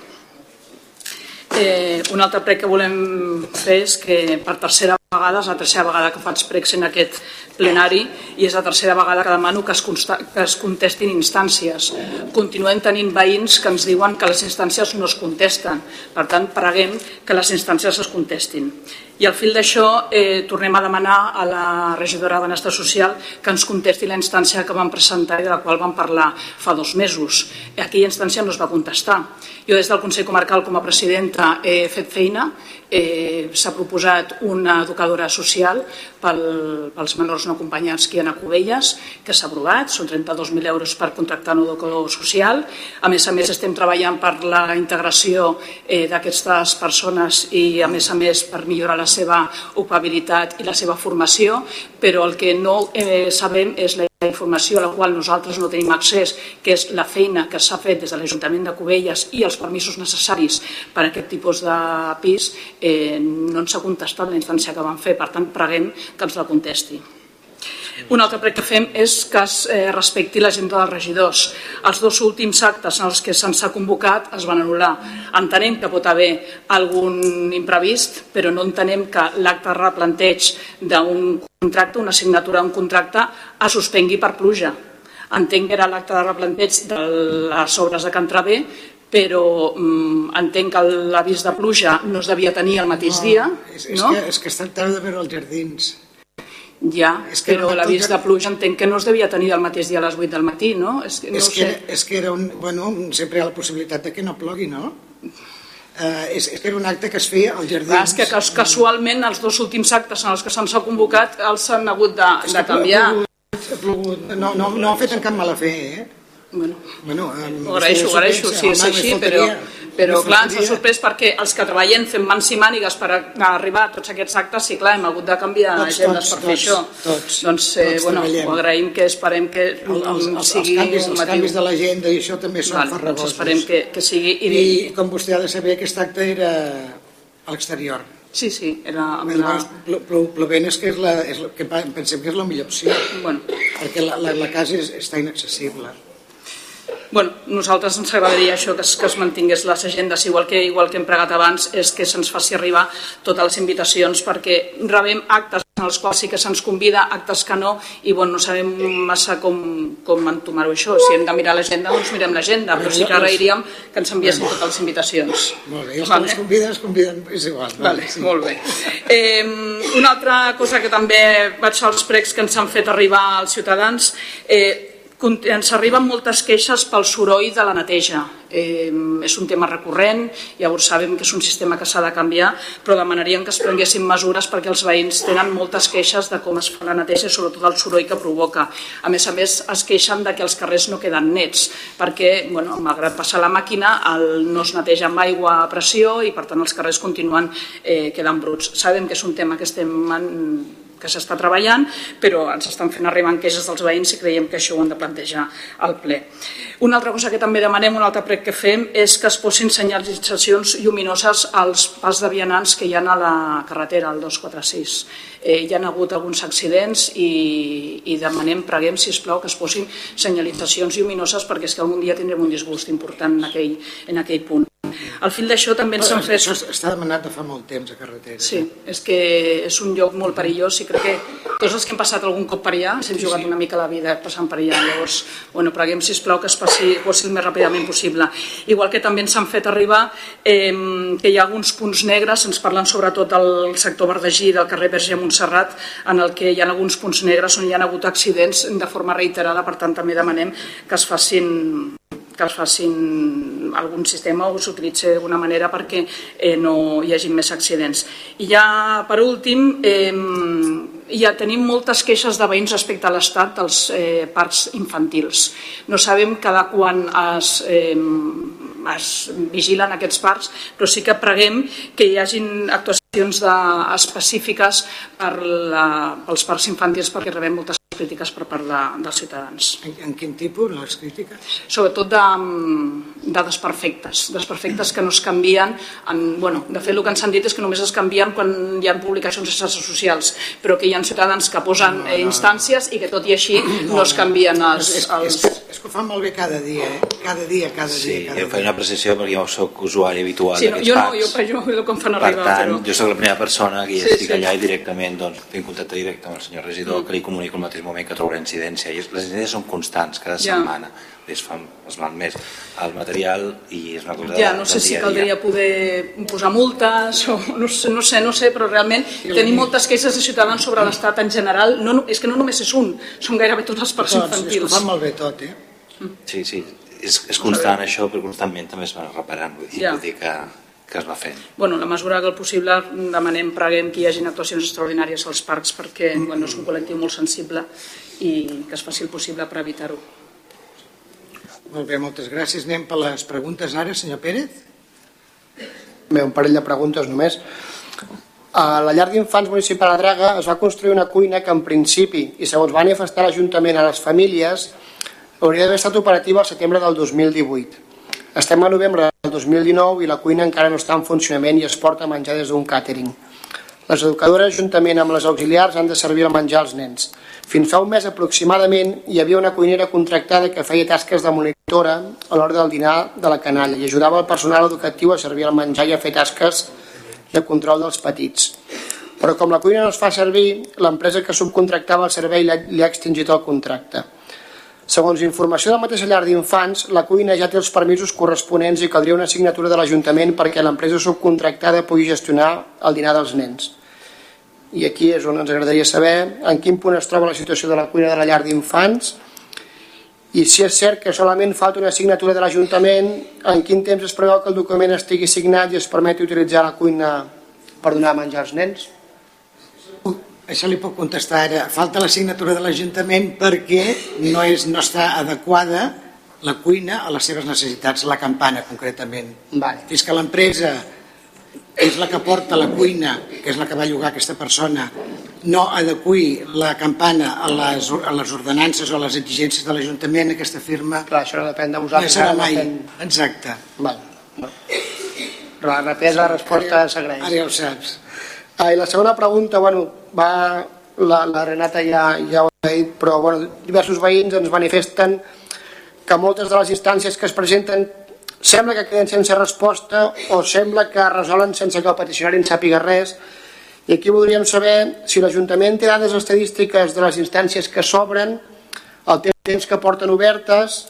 Eh, un altre prec que volem fer és que per tercera vegada, és la tercera vegada que faig precs en aquest plenari i és la tercera vegada que demano que es, consta, que es contestin instàncies. Continuem tenint veïns que ens diuen que les instàncies no es contesten. Per tant, preguem que les instàncies es contestin. I al fil d'això eh, tornem a demanar a la regidora de Benestar Social que ens contesti la instància que vam presentar i de la qual vam parlar fa dos mesos. Aquella instància no es va contestar. Jo des del Consell Comarcal com a presidenta he fet feina, eh, s'ha proposat una educadora social pel, pels menors no acompanyats que hi ha a Cubelles, que s'ha aprovat, són 32.000 euros per contractar un educador social. A més a més estem treballant per la integració eh, d'aquestes persones i a més a més per millorar la seva ocupabilitat i la seva formació, però el que no eh, sabem és la informació a la qual nosaltres no tenim accés, que és la feina que s'ha fet des de l'Ajuntament de Cubelles i els permisos necessaris per a aquest tipus de pis, eh, no ens ha contestat la instància que van fer, per tant, preguem que ens la contesti. Un altre prec que fem és que es eh, respecti l'agenda dels regidors. Els dos últims actes en els que se'ns ha convocat es van anul·lar. Entenem que pot haver algun imprevist, però no entenem que l'acte de replanteig d'un contracte, una signatura d'un contracte, es suspengui per pluja. Entenc que era l'acte de replanteig de les obres de Can Travé, però mm, entenc que l'avís de pluja no es devia tenir el mateix no, dia. És, és, no? que, és que es tractava de veure els jardins. Ja, És que però l'avís de pluja entenc que no es devia tenir el mateix dia a les 8 del matí, no? És que, no és, que sé. era, és que era un... Bueno, sempre hi ha la possibilitat de que no plogui, no? Uh, és, és que era un acte que es feia jardins. Clar, és que cas- casualment els dos últims actes en els que se'ns ha convocat els han hagut de, de canviar. plogut, ha plogut. No, no, no ha fet en cap mala fe, eh? Bueno, bueno um, ho agraeixo, ho agraeixo, sí, és així, però, però clar, ens ha sorprès perquè els que treballem fem mans i mànigues per arribar a tots aquests actes, sí, clar, hem hagut de canviar Tots, agendes tots, per fer tots, això. tots, doncs, eh, tots bueno, treballem. ho agraïm que esperem que El, els, els, sigui els, canvis, els canvis de l'agenda i això també són Vale, doncs farragosos. esperem que, que sigui... I, I com vostè ha de saber, aquest acte era a l'exterior. Sí, sí, era amb Una... plo, plovent és que, és la, és la, que pensem que és la millor opció, Bueno, perquè la, la, la casa és, està inaccessible. Bueno, nosaltres ens agradaria això, que es, que es mantingués les agendes, igual que, igual que hem pregat abans, és que se'ns faci arribar totes les invitacions, perquè rebem actes en els quals sí que se'ns convida, actes que no, i bueno, no sabem massa com, com entomar-ho això. Si hem de mirar l'agenda, doncs mirem l'agenda, però sí que agrairíem que ens enviessin totes les invitacions. Molt bé, i els que els conviden, es conviden, és igual. Vale, molt bé. Eh, una altra cosa que també vaig als pregs que ens han fet arribar als ciutadans, eh, ens arriben moltes queixes pel soroll de la neteja. Eh, és un tema recurrent, llavors sabem que és un sistema que s'ha de canviar, però demanaríem que es prenguessin mesures perquè els veïns tenen moltes queixes de com es fa la neteja i sobretot el soroll que provoca. A més a més, es queixen de que els carrers no queden nets, perquè, bueno, malgrat passar la màquina, el, no es neteja amb aigua a pressió i, per tant, els carrers continuen eh, quedant bruts. Sabem que és un tema que estem en, que s'està treballant, però ens estan fent arribar queixes dels veïns i creiem que això ho han de plantejar al ple. Una altra cosa que també demanem, un altre prec que fem, és que es posin senyalitzacions lluminoses als pas de vianants que hi ha a la carretera, al 246. Eh, hi ha hagut alguns accidents i, i demanem, preguem, si plau que es posin senyalitzacions lluminoses perquè és que algun dia tindrem un disgust important en aquell, en aquell punt. Al fil d'això també ens fet... Això està demanat de fa molt temps a carretera. Sí, és que és un lloc molt perillós i crec que tots els que hem passat algun cop per allà ens hem jugat una mica la vida passant per allà. Llavors, bueno, preguem, sisplau, que es passi, passi el més ràpidament possible. Igual que també ens han fet arribar eh, que hi ha alguns punts negres, ens parlen sobretot del sector Verdegí del carrer Verge Montserrat, en el que hi ha alguns punts negres on hi ha hagut accidents de forma reiterada, per tant també demanem que es facin que es facin algun sistema o s'utilitzi d'alguna manera perquè eh, no hi hagi més accidents. I ja, per últim, eh, ja tenim moltes queixes de veïns respecte a l'estat dels eh, parcs infantils. No sabem cada quan es, eh, es vigilen aquests parcs, però sí que preguem que hi hagin actuacions de, específiques per la, pels parcs infantils perquè rebem moltes crítiques per part de, dels ciutadans. En, en quin tipus, les crítiques? Sobretot de, de desperfectes, desperfectes que no es canvien. En, bueno, de fet, el que ens han dit és que només es canvien quan hi ha publicacions a xarxes socials, però que hi ha ciutadans que posen no, no, no. instàncies i que tot i així no, no es canvien els... És, és, els... és, que, és que ho fan molt bé cada dia, eh? Cada dia, cada Sí, dia. Cada jo faig una precisió perquè jo sóc usuari habitual Sí, no, d'aquests jo no, parcs. jo, jo, jo com fan Per arribar, tant, però... jo sóc la primera persona que ja Sí, estic sí. allà i directament doncs, tinc contacte directe amb el senyor regidor Mm. que li comunico al mateix moment que trobaré incidència i les incidències són constants cada Ja. setmana es fan, es van més al material i és una cosa Ja, no sé si caldria poder posar multes o no sé, no sé, no sé però realment tenim moltes queixes de ciutadans sobre l'estat en general. No, no, és que no només és un, són gairebé tots els parcs Tots, és que ho infantils. fan molt bé tot, eh? Sí, sí, és, és constant això, però constantment també es va reparant, vull dir, Ja. vull dir que, que es va fent. Bueno, la mesura que el possible demanem, preguem que hi hagin actuacions extraordinàries als parcs perquè bueno, és un col·lectiu molt sensible i que es faci el possible per evitar-ho. Molt bé, moltes gràcies. Anem per les preguntes ara, senyor Pérez. Bé, un parell de preguntes només. A la llar d'infants municipal de Draga es va construir una cuina que en principi, i segons va manifestar l'Ajuntament a les famílies, hauria d'haver estat operativa al setembre del 2018. Estem a novembre del 2019 i la cuina encara no està en funcionament i es porta menjar des d'un càtering. Les educadores, juntament amb les auxiliars, han de servir el menjar als nens. Fins fa un mes aproximadament hi havia una cuinera contractada que feia tasques de monitora a l'hora del dinar de la canalla i ajudava el personal educatiu a servir el menjar i a fer tasques de control dels petits. Però com la cuina no es fa servir, l'empresa que subcontractava el servei li ha extingit el contracte. Segons informació de la mateixa llar d'infants, la cuina ja té els permisos corresponents i caldria una signatura de l'Ajuntament perquè l'empresa subcontractada pugui gestionar el dinar dels nens. I aquí és on ens agradaria saber en quin punt es troba la situació de la cuina de la llar d'infants i si és cert que solament falta una signatura de l'Ajuntament, en quin temps es preveu que el document estigui signat i es permeti utilitzar la cuina per donar menjar als nens? Això li puc contestar ara. Falta la signatura de l'Ajuntament perquè no, és, no està adequada la cuina a les seves necessitats, la campana concretament. Vale. Fins que l'empresa és la que porta la cuina, que és la que va llogar aquesta persona, no adequi la campana a les, a les ordenances o a les exigències de l'Ajuntament, aquesta firma... Clar, això no depèn de vosaltres. No serà mai. Depèn... Exacte. Val. Però la rapidesa la resposta s'agraeix. Ara ja ho saps. Ah, I la segona pregunta, bueno, va, la, la Renata ja, ja ho ha dit, però bueno, diversos veïns ens manifesten que moltes de les instàncies que es presenten sembla que queden sense resposta o sembla que resolen sense que el peticionari en sàpiga res. I aquí voldríem saber si l'Ajuntament té dades estadístiques de les instàncies que s'obren, el temps que porten obertes,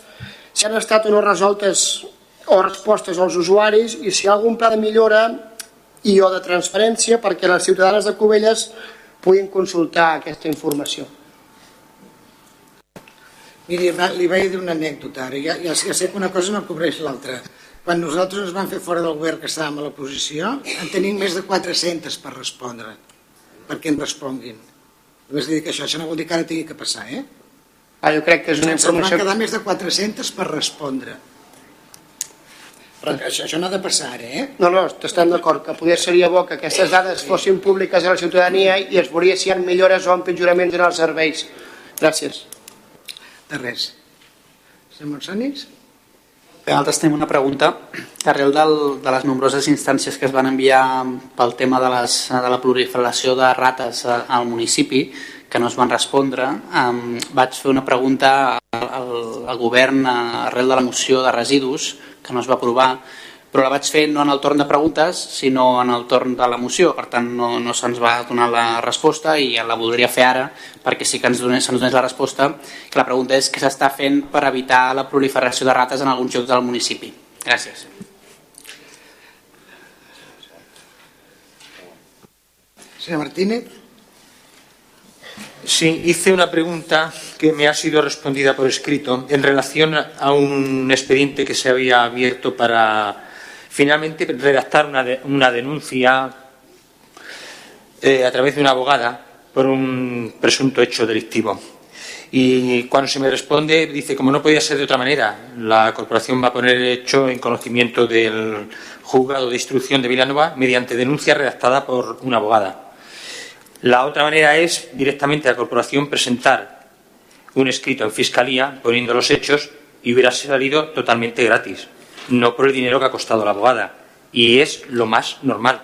si han estat o no resoltes o respostes als usuaris i si hi ha algun pla de millora i o de transparència perquè les ciutadanes de Cubelles puguin consultar aquesta informació. Miri, li vaig dir una anècdota ara, ja, ja, ja sé que una cosa no cobreix l'altra. Quan nosaltres ens vam fer fora del govern que estàvem a l'oposició, en tenim més de 400 per respondre, perquè em responguin. Només dir que això, això no vol dir que ara tingui que passar, eh? Ah, jo crec que és una informació... Van quedar més de 400 per respondre. Però això, això no ha de passar ara, eh? No, no, estem d'acord, que poder seria bo que aquestes dades fossin públiques a la ciutadania i es veuria si hi ha millores o empitjoraments en els serveis. Gràcies. De res. Senyor Monsonis? Nosaltres tenim una pregunta. Arrel del, de les nombroses instàncies que es van enviar pel tema de, les, de la proliferació de rates al municipi, que no es van respondre, um, vaig fer una pregunta al, al, al govern arrel de la moció de residus, que no es va aprovar, però la vaig fer no en el torn de preguntes, sinó en el torn de la moció, per tant no, no se'ns va donar la resposta i la voldria fer ara perquè sí que ens donés, se'ns donés la resposta, que la pregunta és què s'està fent per evitar la proliferació de rates en alguns llocs del municipi. Gràcies. Senyor Martínez. Sí, hice una pregunta que me ha sido respondida por escrito en relación a un expediente que se había abierto para finalmente redactar una, de, una denuncia eh, a través de una abogada por un presunto hecho delictivo. Y cuando se me responde, dice, como no podía ser de otra manera, la corporación va a poner el hecho en conocimiento del juzgado de instrucción de Vilanova mediante denuncia redactada por una abogada. La otra manera es directamente a la corporación presentar un escrito en fiscalía poniendo los hechos y hubiera salido totalmente gratis, no por el dinero que ha costado la abogada. Y es lo más normal.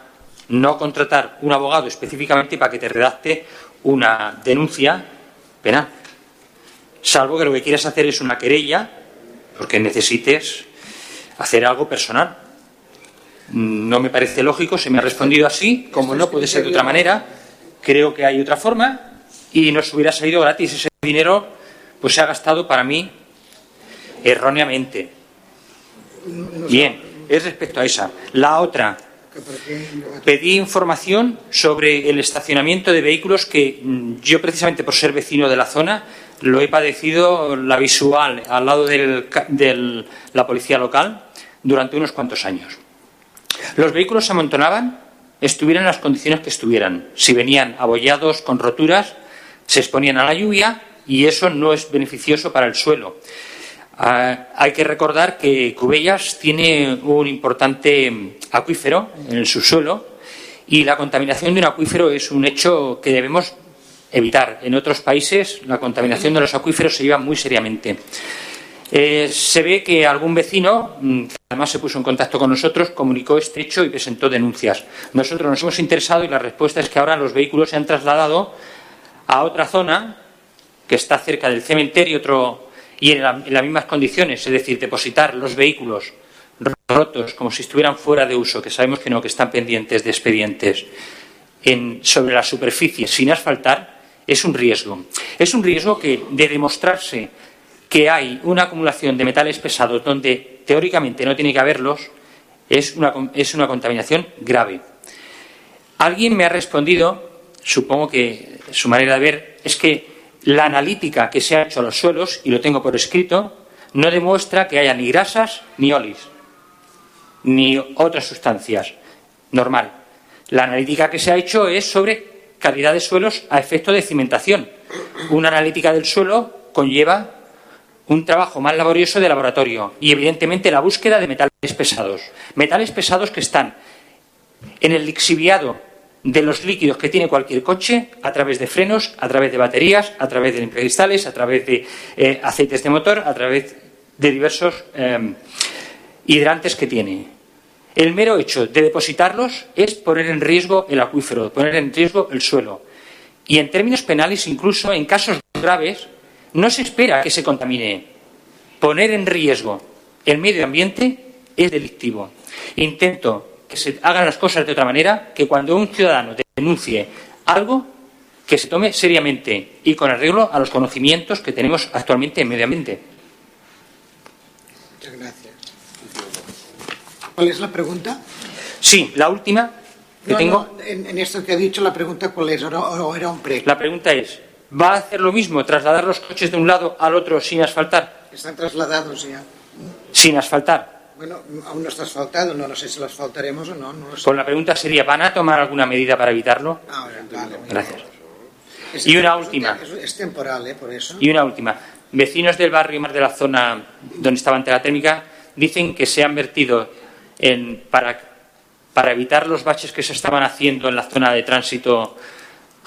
No contratar un abogado específicamente para que te redacte una denuncia penal. Salvo que lo que quieras hacer es una querella porque necesites hacer algo personal. No me parece lógico, se me ha respondido así, como no puede ser de otra manera creo que hay otra forma y nos hubiera salido gratis. Ese dinero pues se ha gastado para mí erróneamente. Bien, es respecto a esa. La otra, pedí información sobre el estacionamiento de vehículos que mm, yo precisamente por ser vecino de la zona lo he padecido la visual al lado de la policía local durante unos cuantos años. Los vehículos se amontonaban estuvieran en las condiciones que estuvieran. Si venían abollados con roturas, se exponían a la lluvia y eso no es beneficioso para el suelo. Ah, hay que recordar que Cubellas tiene un importante acuífero en el subsuelo Y la contaminación de un acuífero es un hecho que debemos evitar. En otros países la contaminación de los acuíferos se lleva muy seriamente. Eh, se ve que algún vecino, mm, además se puso en contacto con nosotros, comunicó este hecho y presentó denuncias. Nosotros nos hemos interesado y la respuesta es que ahora los vehículos se han trasladado a otra zona que está cerca del cementerio y en, las mismas condiciones, es decir, depositar los vehículos rotos como si estuvieran fuera de uso, que sabemos que no, que están pendientes de expedientes, en, sobre la superficie sin asfaltar, es un riesgo. Es un riesgo que, de demostrarse que hay una acumulación de metales pesados donde teóricamente no tiene que haberlos, es una, es una contaminación grave. Alguien me ha respondido, supongo que su manera de ver, es que la analítica que se ha hecho a los suelos, y lo tengo por escrito, no demuestra que haya ni grasas ni olis, ni otras sustancias. Normal. La analítica que se ha hecho es sobre calidad de suelos a efecto de cimentación. Una analítica del suelo conlleva un trabajo más laborioso de laboratorio y, evidentemente, la búsqueda de metales pesados. Metales pesados que están en el lixiviado de los líquidos que tiene cualquier coche a través de frenos, a través de baterías, a través de limpiacristales, a través de eh, aceites de motor, a través de diversos eh, hidrantes que tiene. El mero hecho de depositarlos es poner en riesgo el acuífero, poner en riesgo el suelo. Y en términos penales, incluso en casos graves, no se espera que se contamine. Poner en riesgo el medio ambiente es delictivo. Intento que se hagan las cosas de otra manera, que cuando un ciudadano denuncie algo, que se tome seriamente y con arreglo a los conocimientos que tenemos actualmente en medio ambiente. Muchas gracias. ¿Cuál es la pregunta? Sí, la última que No, tengo. no, en, en esto que ha dicho, la pregunta cuál es, o era un pre. La pregunta es: ¿va a hacer lo mismo, trasladar los coches de un lado al otro sin asfaltar? Están trasladados ya. Sin asfaltar. Bueno, aún no está asfaltado, no, no sé si lo asfaltaremos o no. no lo sé. Pues la pregunta sería: ¿van a tomar alguna medida para evitarlo? Ahora, vale, Gracias. Es- Y una última. Es, es temporal, ¿eh? Por eso. Y una última. Vecinos del barrio más de la zona donde estaba ante la térmica dicen que se han vertido en, para, para evitar los baches que se estaban haciendo en la zona de tránsito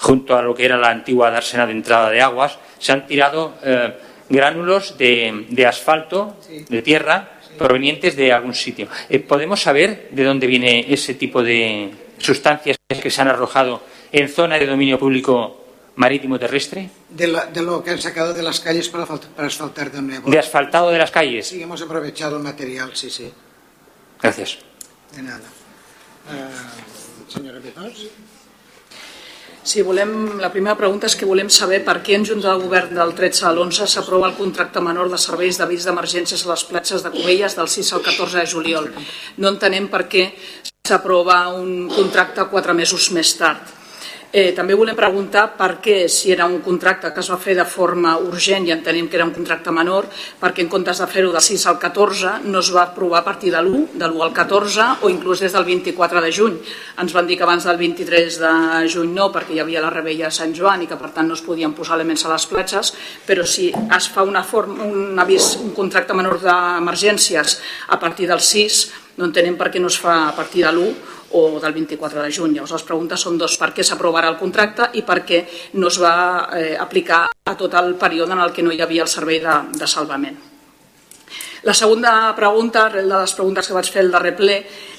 junto a lo que era la antigua dársena de entrada de aguas, se han tirado eh, gránulos de, de asfalto, de tierra, provenientes de algún sitio. Eh, ¿Podemos saber de dónde viene ese tipo de sustancias que se han arrojado en zona de dominio público marítimo terrestre? De, la- de lo que han sacado de las calles para, para asfaltar de nuevo. ¿De asfaltado de las calles? Sí, hemos aprovechado el material, sí, sí. Gracias. De nada. Eh, senyora Betós? Sí, volem, la primera pregunta és que volem saber per què en Junta de Govern del 13 a l'11 s'aprova el contracte menor de serveis d'avís d'emergències a les platges de Cubelles del 6 al 14 de juliol. No entenem per què s'aprova un contracte quatre mesos més tard. Eh, també volem preguntar per què, si era un contracte que es va fer de forma urgent i entenem que era un contracte menor, perquè en comptes de fer-ho del 6 al 14 no es va aprovar a partir de l'1, de l'1 al 14 o inclús des del 24 de juny. Ens van dir que abans del 23 de juny no, perquè hi havia la rebella de Sant Joan i que per tant no es podien posar elements a les platges, però si es fa una forma, un avís, un contracte menor d'emergències a partir del 6, no entenem per què no es fa a partir de l'1 o del 24 de juny. Llavors les preguntes són dos, per què s'aprovarà el contracte i per què no es va eh, aplicar a tot el període en el que no hi havia el servei de, de salvament. La segona pregunta, arrel de les preguntes que vaig fer el darrer ple,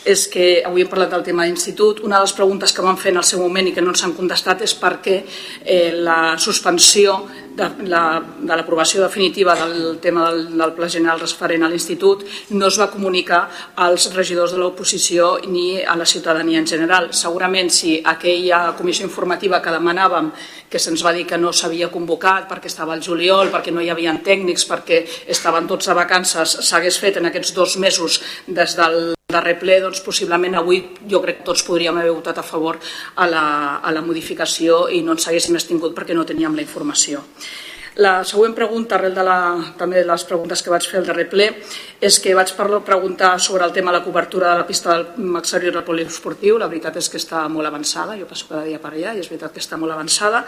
és que avui hem parlat del tema d'institut. Una de les preguntes que vam fer en el seu moment i que no ens han contestat és per què eh, la suspensió de la- de l'aprovació definitiva del tema del, del pla general referent a l'institut no es va comunicar als regidors de l'oposició ni a la ciutadania en general. Segurament si aquella comissió informativa que demanàvem que se'ns va dir que no s'havia convocat perquè estava al juliol, perquè no hi havia tècnics, perquè estaven tots de vacances, s'hagués fet en aquests dos mesos des del darrer ple, doncs possiblement avui jo crec que tots podríem haver votat a favor a la, a la modificació i no ens haguéssim extingut perquè no teníem la informació. La següent pregunta, arrel de la, també de les preguntes que vaig fer al darrer ple, és que vaig parlar, preguntar sobre el tema de la cobertura de la pista del exterior del poliesportiu. La veritat és que està molt avançada, jo passo cada dia per allà i és veritat que està molt avançada.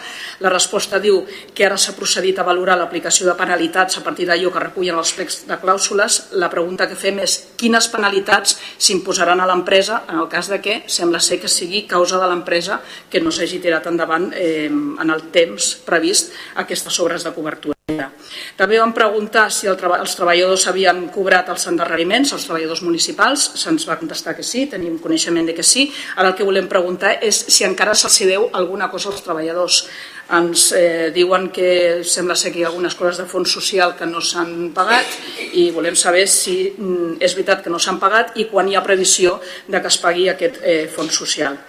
La resposta diu que ara s'ha procedit a valorar l'aplicació de penalitats a partir d'allò que recullen els plecs de clàusules. La pregunta que fem és quines penalitats s'imposaran a l'empresa en el cas de que sembla ser que sigui causa de l'empresa que no s'hagi tirat endavant eh, en el temps previst aquestes obres de cobertura. També vam preguntar si el els treballadors havien cobrat els endarreriments, els treballadors municipals, se'ns va contestar que sí, tenim coneixement de que sí. Ara el que volem preguntar és si encara se'ls deu alguna cosa als treballadors. Ens eh, diuen que sembla ser que hi ha algunes coses de fons social que no s'han pagat i volem saber si mm, és veritat que no s'han pagat i quan hi ha previsió de que es pagui aquest eh, fons social.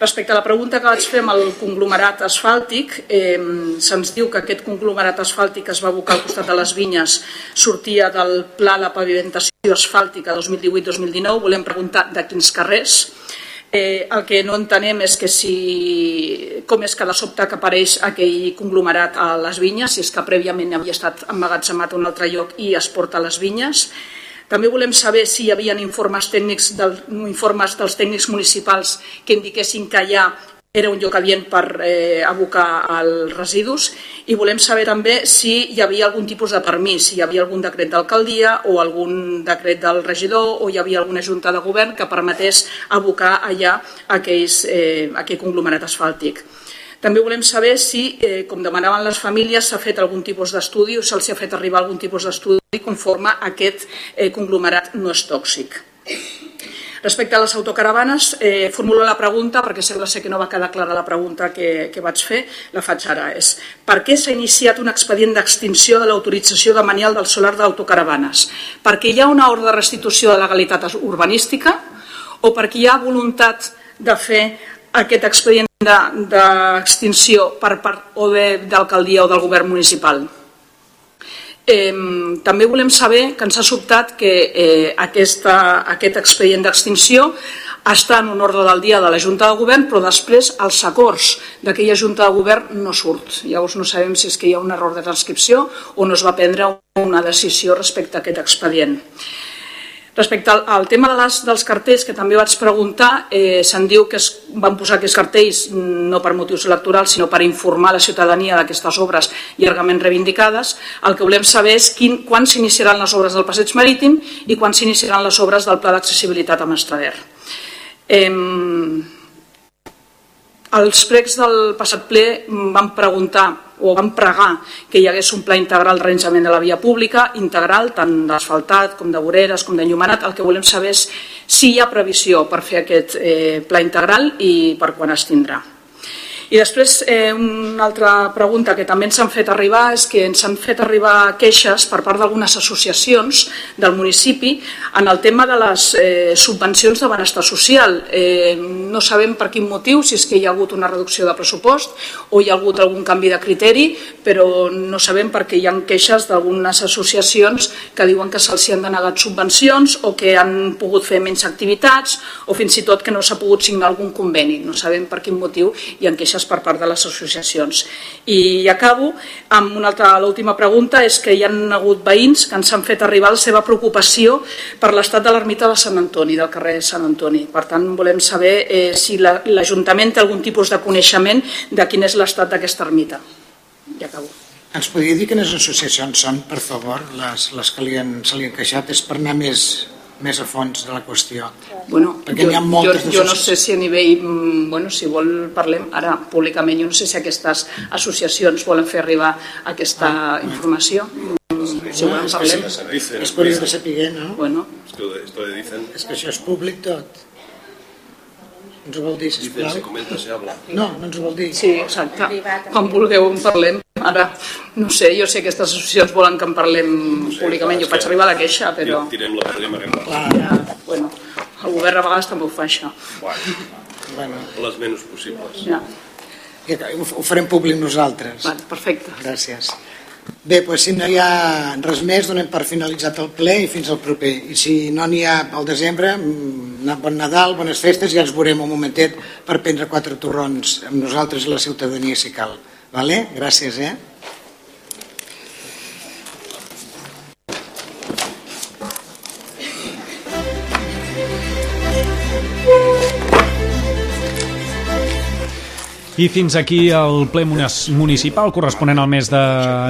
Respecte a la pregunta que vaig fer amb el conglomerat asfàltic, eh, se'ns diu que aquest conglomerat asfàltic es va abocar al costat de les vinyes, sortia del pla de pavimentació asfàltica 2018-2019, volem preguntar de quins carrers, Eh, el que no entenem és que si, com és que de sobte que apareix aquell conglomerat a les vinyes, si és que prèviament havia estat emmagatzemat a un altre lloc i es porta a les vinyes, també volem saber si hi havia informes, tècnics del, informes dels tècnics municipals que indiquessin que allà era un lloc adient per eh, abocar els residus i volem saber també si hi havia algun tipus de permís, si hi havia algun decret d'alcaldia o algun decret del regidor o hi havia alguna junta de govern que permetés abocar allà aquells, eh, aquell conglomerat asfàltic. També volem saber si, eh, com demanaven les famílies, s'ha fet algun tipus d'estudi o se'ls ha fet arribar algun tipus d'estudi conforme aquest eh, conglomerat no és tòxic. Respecte a les autocaravanes, eh, formulo la pregunta, perquè sembla ser que no va quedar clara la pregunta que, que vaig fer, la faig ara. És per què s'ha iniciat un expedient d'extinció de l'autorització de manial del solar d'autocaravanes? Perquè hi ha una ordre de restitució de legalitat urbanística o perquè hi ha voluntat de fer aquest expedient d'extinció de, per part o bé d'alcaldia o del govern municipal. Eh, també volem saber que ens ha sobtat que eh, aquesta, aquest expedient d'extinció està en un ordre del dia de la Junta de Govern, però després els acords d'aquella Junta de Govern no surt. Llavors no sabem si és que hi ha un error de transcripció o no es va prendre una decisió respecte a aquest expedient. Respecte al, al tema de les, dels cartells, que també vaig preguntar, eh, se'n diu que es van posar aquests cartells no per motius electorals, sinó per informar la ciutadania d'aquestes obres llargament reivindicades. El que volem saber és quin, quan s'iniciaran les obres del passeig marítim i quan s'iniciaran les obres del pla d'accessibilitat a Mastrader. Eh, els pregs del passat ple van preguntar o vam pregar que hi hagués un pla integral de reinjament de la via pública, integral, tant d'asfaltat com de voreres com d'enllumenat. El que volem saber és si hi ha previsió per fer aquest eh, pla integral i per quan es tindrà. I després, eh, una altra pregunta que també ens han fet arribar és que ens han fet arribar queixes per part d'algunes associacions del municipi en el tema de les eh, subvencions de benestar social. Eh, no sabem per quin motiu, si és que hi ha hagut una reducció de pressupost o hi ha hagut algun canvi de criteri, però no sabem perquè hi ha queixes d'algunes associacions que diuen que se'ls han denegat subvencions o que han pogut fer menys activitats o fins i tot que no s'ha pogut signar algun conveni. No sabem per quin motiu hi ha queixes queixes per part de les associacions. I acabo amb una altra, l'última pregunta, és que hi han hagut veïns que ens han fet arribar la seva preocupació per l'estat de l'ermita de Sant Antoni, del carrer Sant Antoni. Per tant, volem saber eh, si l'Ajuntament la, té algun tipus de coneixement de quin és l'estat d'aquesta ermita. I acabo. Ens podria dir quines associacions són, per favor, les, les que li han, se li han queixat? És per anar més, més a fons de la qüestió. Bueno, Perquè jo, ha moltes jo, jo no sé si a nivell, mm, bueno, si vol parlem ara públicament, jo no sé si aquestes associacions volen fer arribar aquesta ah, informació. Si volen parlem. És per de saber, no? Bueno. Esto de dicen. És que això és públic tot. Ens ho vol dir, sisplau? Comenta, habla. No, no ens ho vol dir. Sí, exacte. Quan vulgueu en parlem. Ara, no sé, jo sé que aquestes associacions volen que en parlem no sé, públicament. Jo faig arribar la queixa, però... Tirem la podrem arreglar. Ja, bueno, el govern a vegades també ho fa, això. Bueno, bueno. les menys possibles. Ja. Ho farem públic nosaltres. Vale, perfecte. Gràcies. Bé, doncs si no hi ha res més, donem per finalitzat el ple i fins al proper. I si no n'hi ha al desembre, mm, bon Nadal, bones festes, i ja ens veurem un momentet per prendre quatre torrons amb nosaltres i la ciutadania si cal. Vale? Gràcies, eh? I fins aquí el ple municipal corresponent al mes de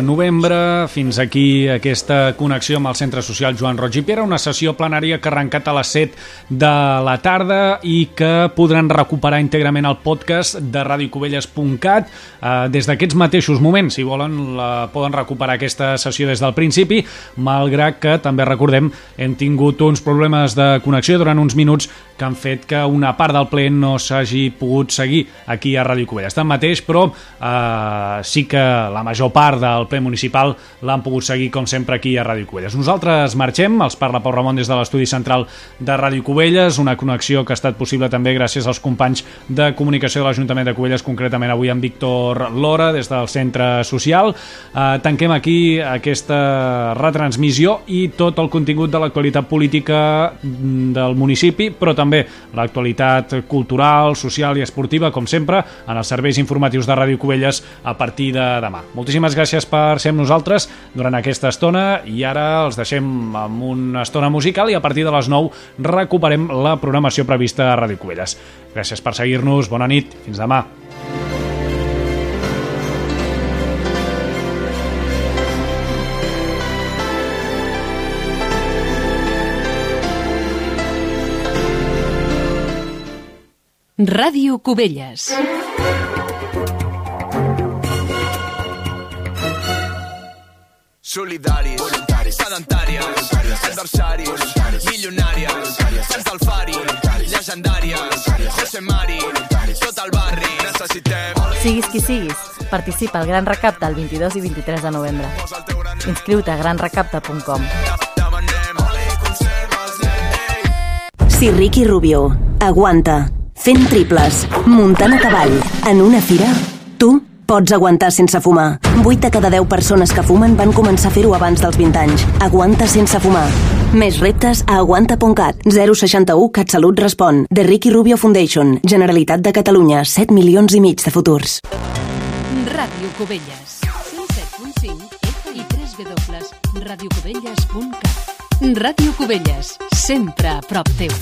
novembre, fins aquí aquesta connexió amb el Centre Social Joan Roig. I Piera, una sessió plenària que ha arrencat a les 7 de la tarda i que podran recuperar íntegrament el podcast de radiocubelles.cat eh, des d'aquests mateixos moments. Si volen, la, poden recuperar aquesta sessió des del principi, malgrat que, també recordem, hem tingut uns problemes de connexió durant uns minuts que han fet que una part del ple no s'hagi pogut seguir aquí a Ràdio Covelles. Tanmateix, però, eh, sí que la major part del ple municipal l'han pogut seguir, com sempre, aquí a Ràdio Covelles. Nosaltres marxem, els parla Pau Ramon des de l'estudi central de Ràdio Covelles, una connexió que ha estat possible també gràcies als companys de comunicació de l'Ajuntament de Covelles, concretament avui amb Víctor Lora, des del Centre Social. Eh, tanquem aquí aquesta retransmissió i tot el contingut de l'actualitat política del municipi, però també l'actualitat cultural, social i esportiva, com sempre, en els serveis informatius de Ràdio Cubelles a partir de demà. Moltíssimes gràcies per ser amb nosaltres durant aquesta estona i ara els deixem amb una estona musical i a partir de les 9 recuperem la programació prevista a Ràdio Cubelles. Gràcies per seguir-nos, bona nit, fins demà. Ràdio Cubelles. Solidaris, voluntaris, sedentàries, adversaris, voluntaris, milionàries, voluntaris, sants del fari, legendàries, José Mari, tot el barri, necessitem... Siguis qui siguis, participa al Gran Recapte el 22 i 23 de novembre. Inscriu-te a granrecapte.com. Si Ricky Rubio aguanta fent triples, muntant a cavall, en una fira, tu pots aguantar sense fumar. 8 de cada 10 persones que fumen van començar a fer-ho abans dels 20 anys. Aguanta sense fumar. Més reptes a aguanta.cat. 061 CatSalut respon. The Ricky Rubio Foundation. Generalitat de Catalunya. 7 milions i mig de futurs. Ràdio Cubelles. 107.5 i 3 www.radiocubelles.cat. Ràdio Cubelles. Sempre a prop teu.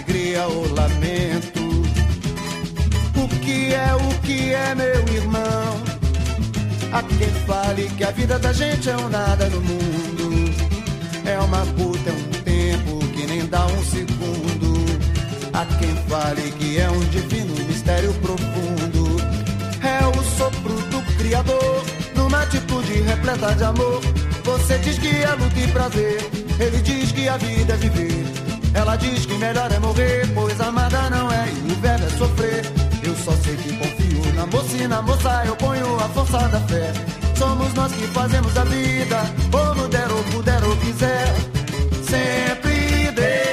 alegria ou lamento. O que é, o que é, meu irmão? Há quem fale que a vida da gente é um nada no mundo. É uma puta, é um tempo que nem dá um segundo. Há quem fale que é um divino mistério profundo. É o sopro do Criador, numa atitude repleta de amor. Você diz que é luta e prazer, ele diz que a vida é viver. Ela diz que melhor é morrer, pois amada não é e o verbo é sofrer. Eu só sei que confio na moça e na moça eu ponho a força da fé. Somos nós que fazemos a vida, como der ou puder ou quiser. Sempre Deus.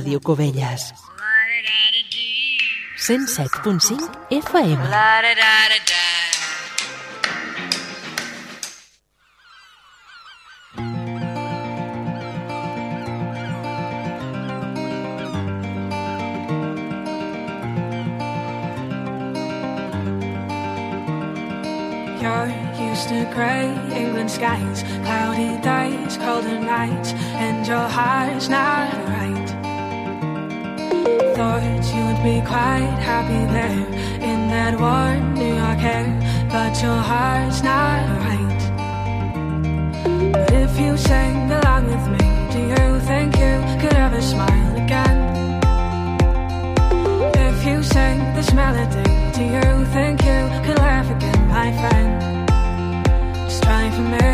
Ràdio Cubelles. 107.5 FM. Just try for me.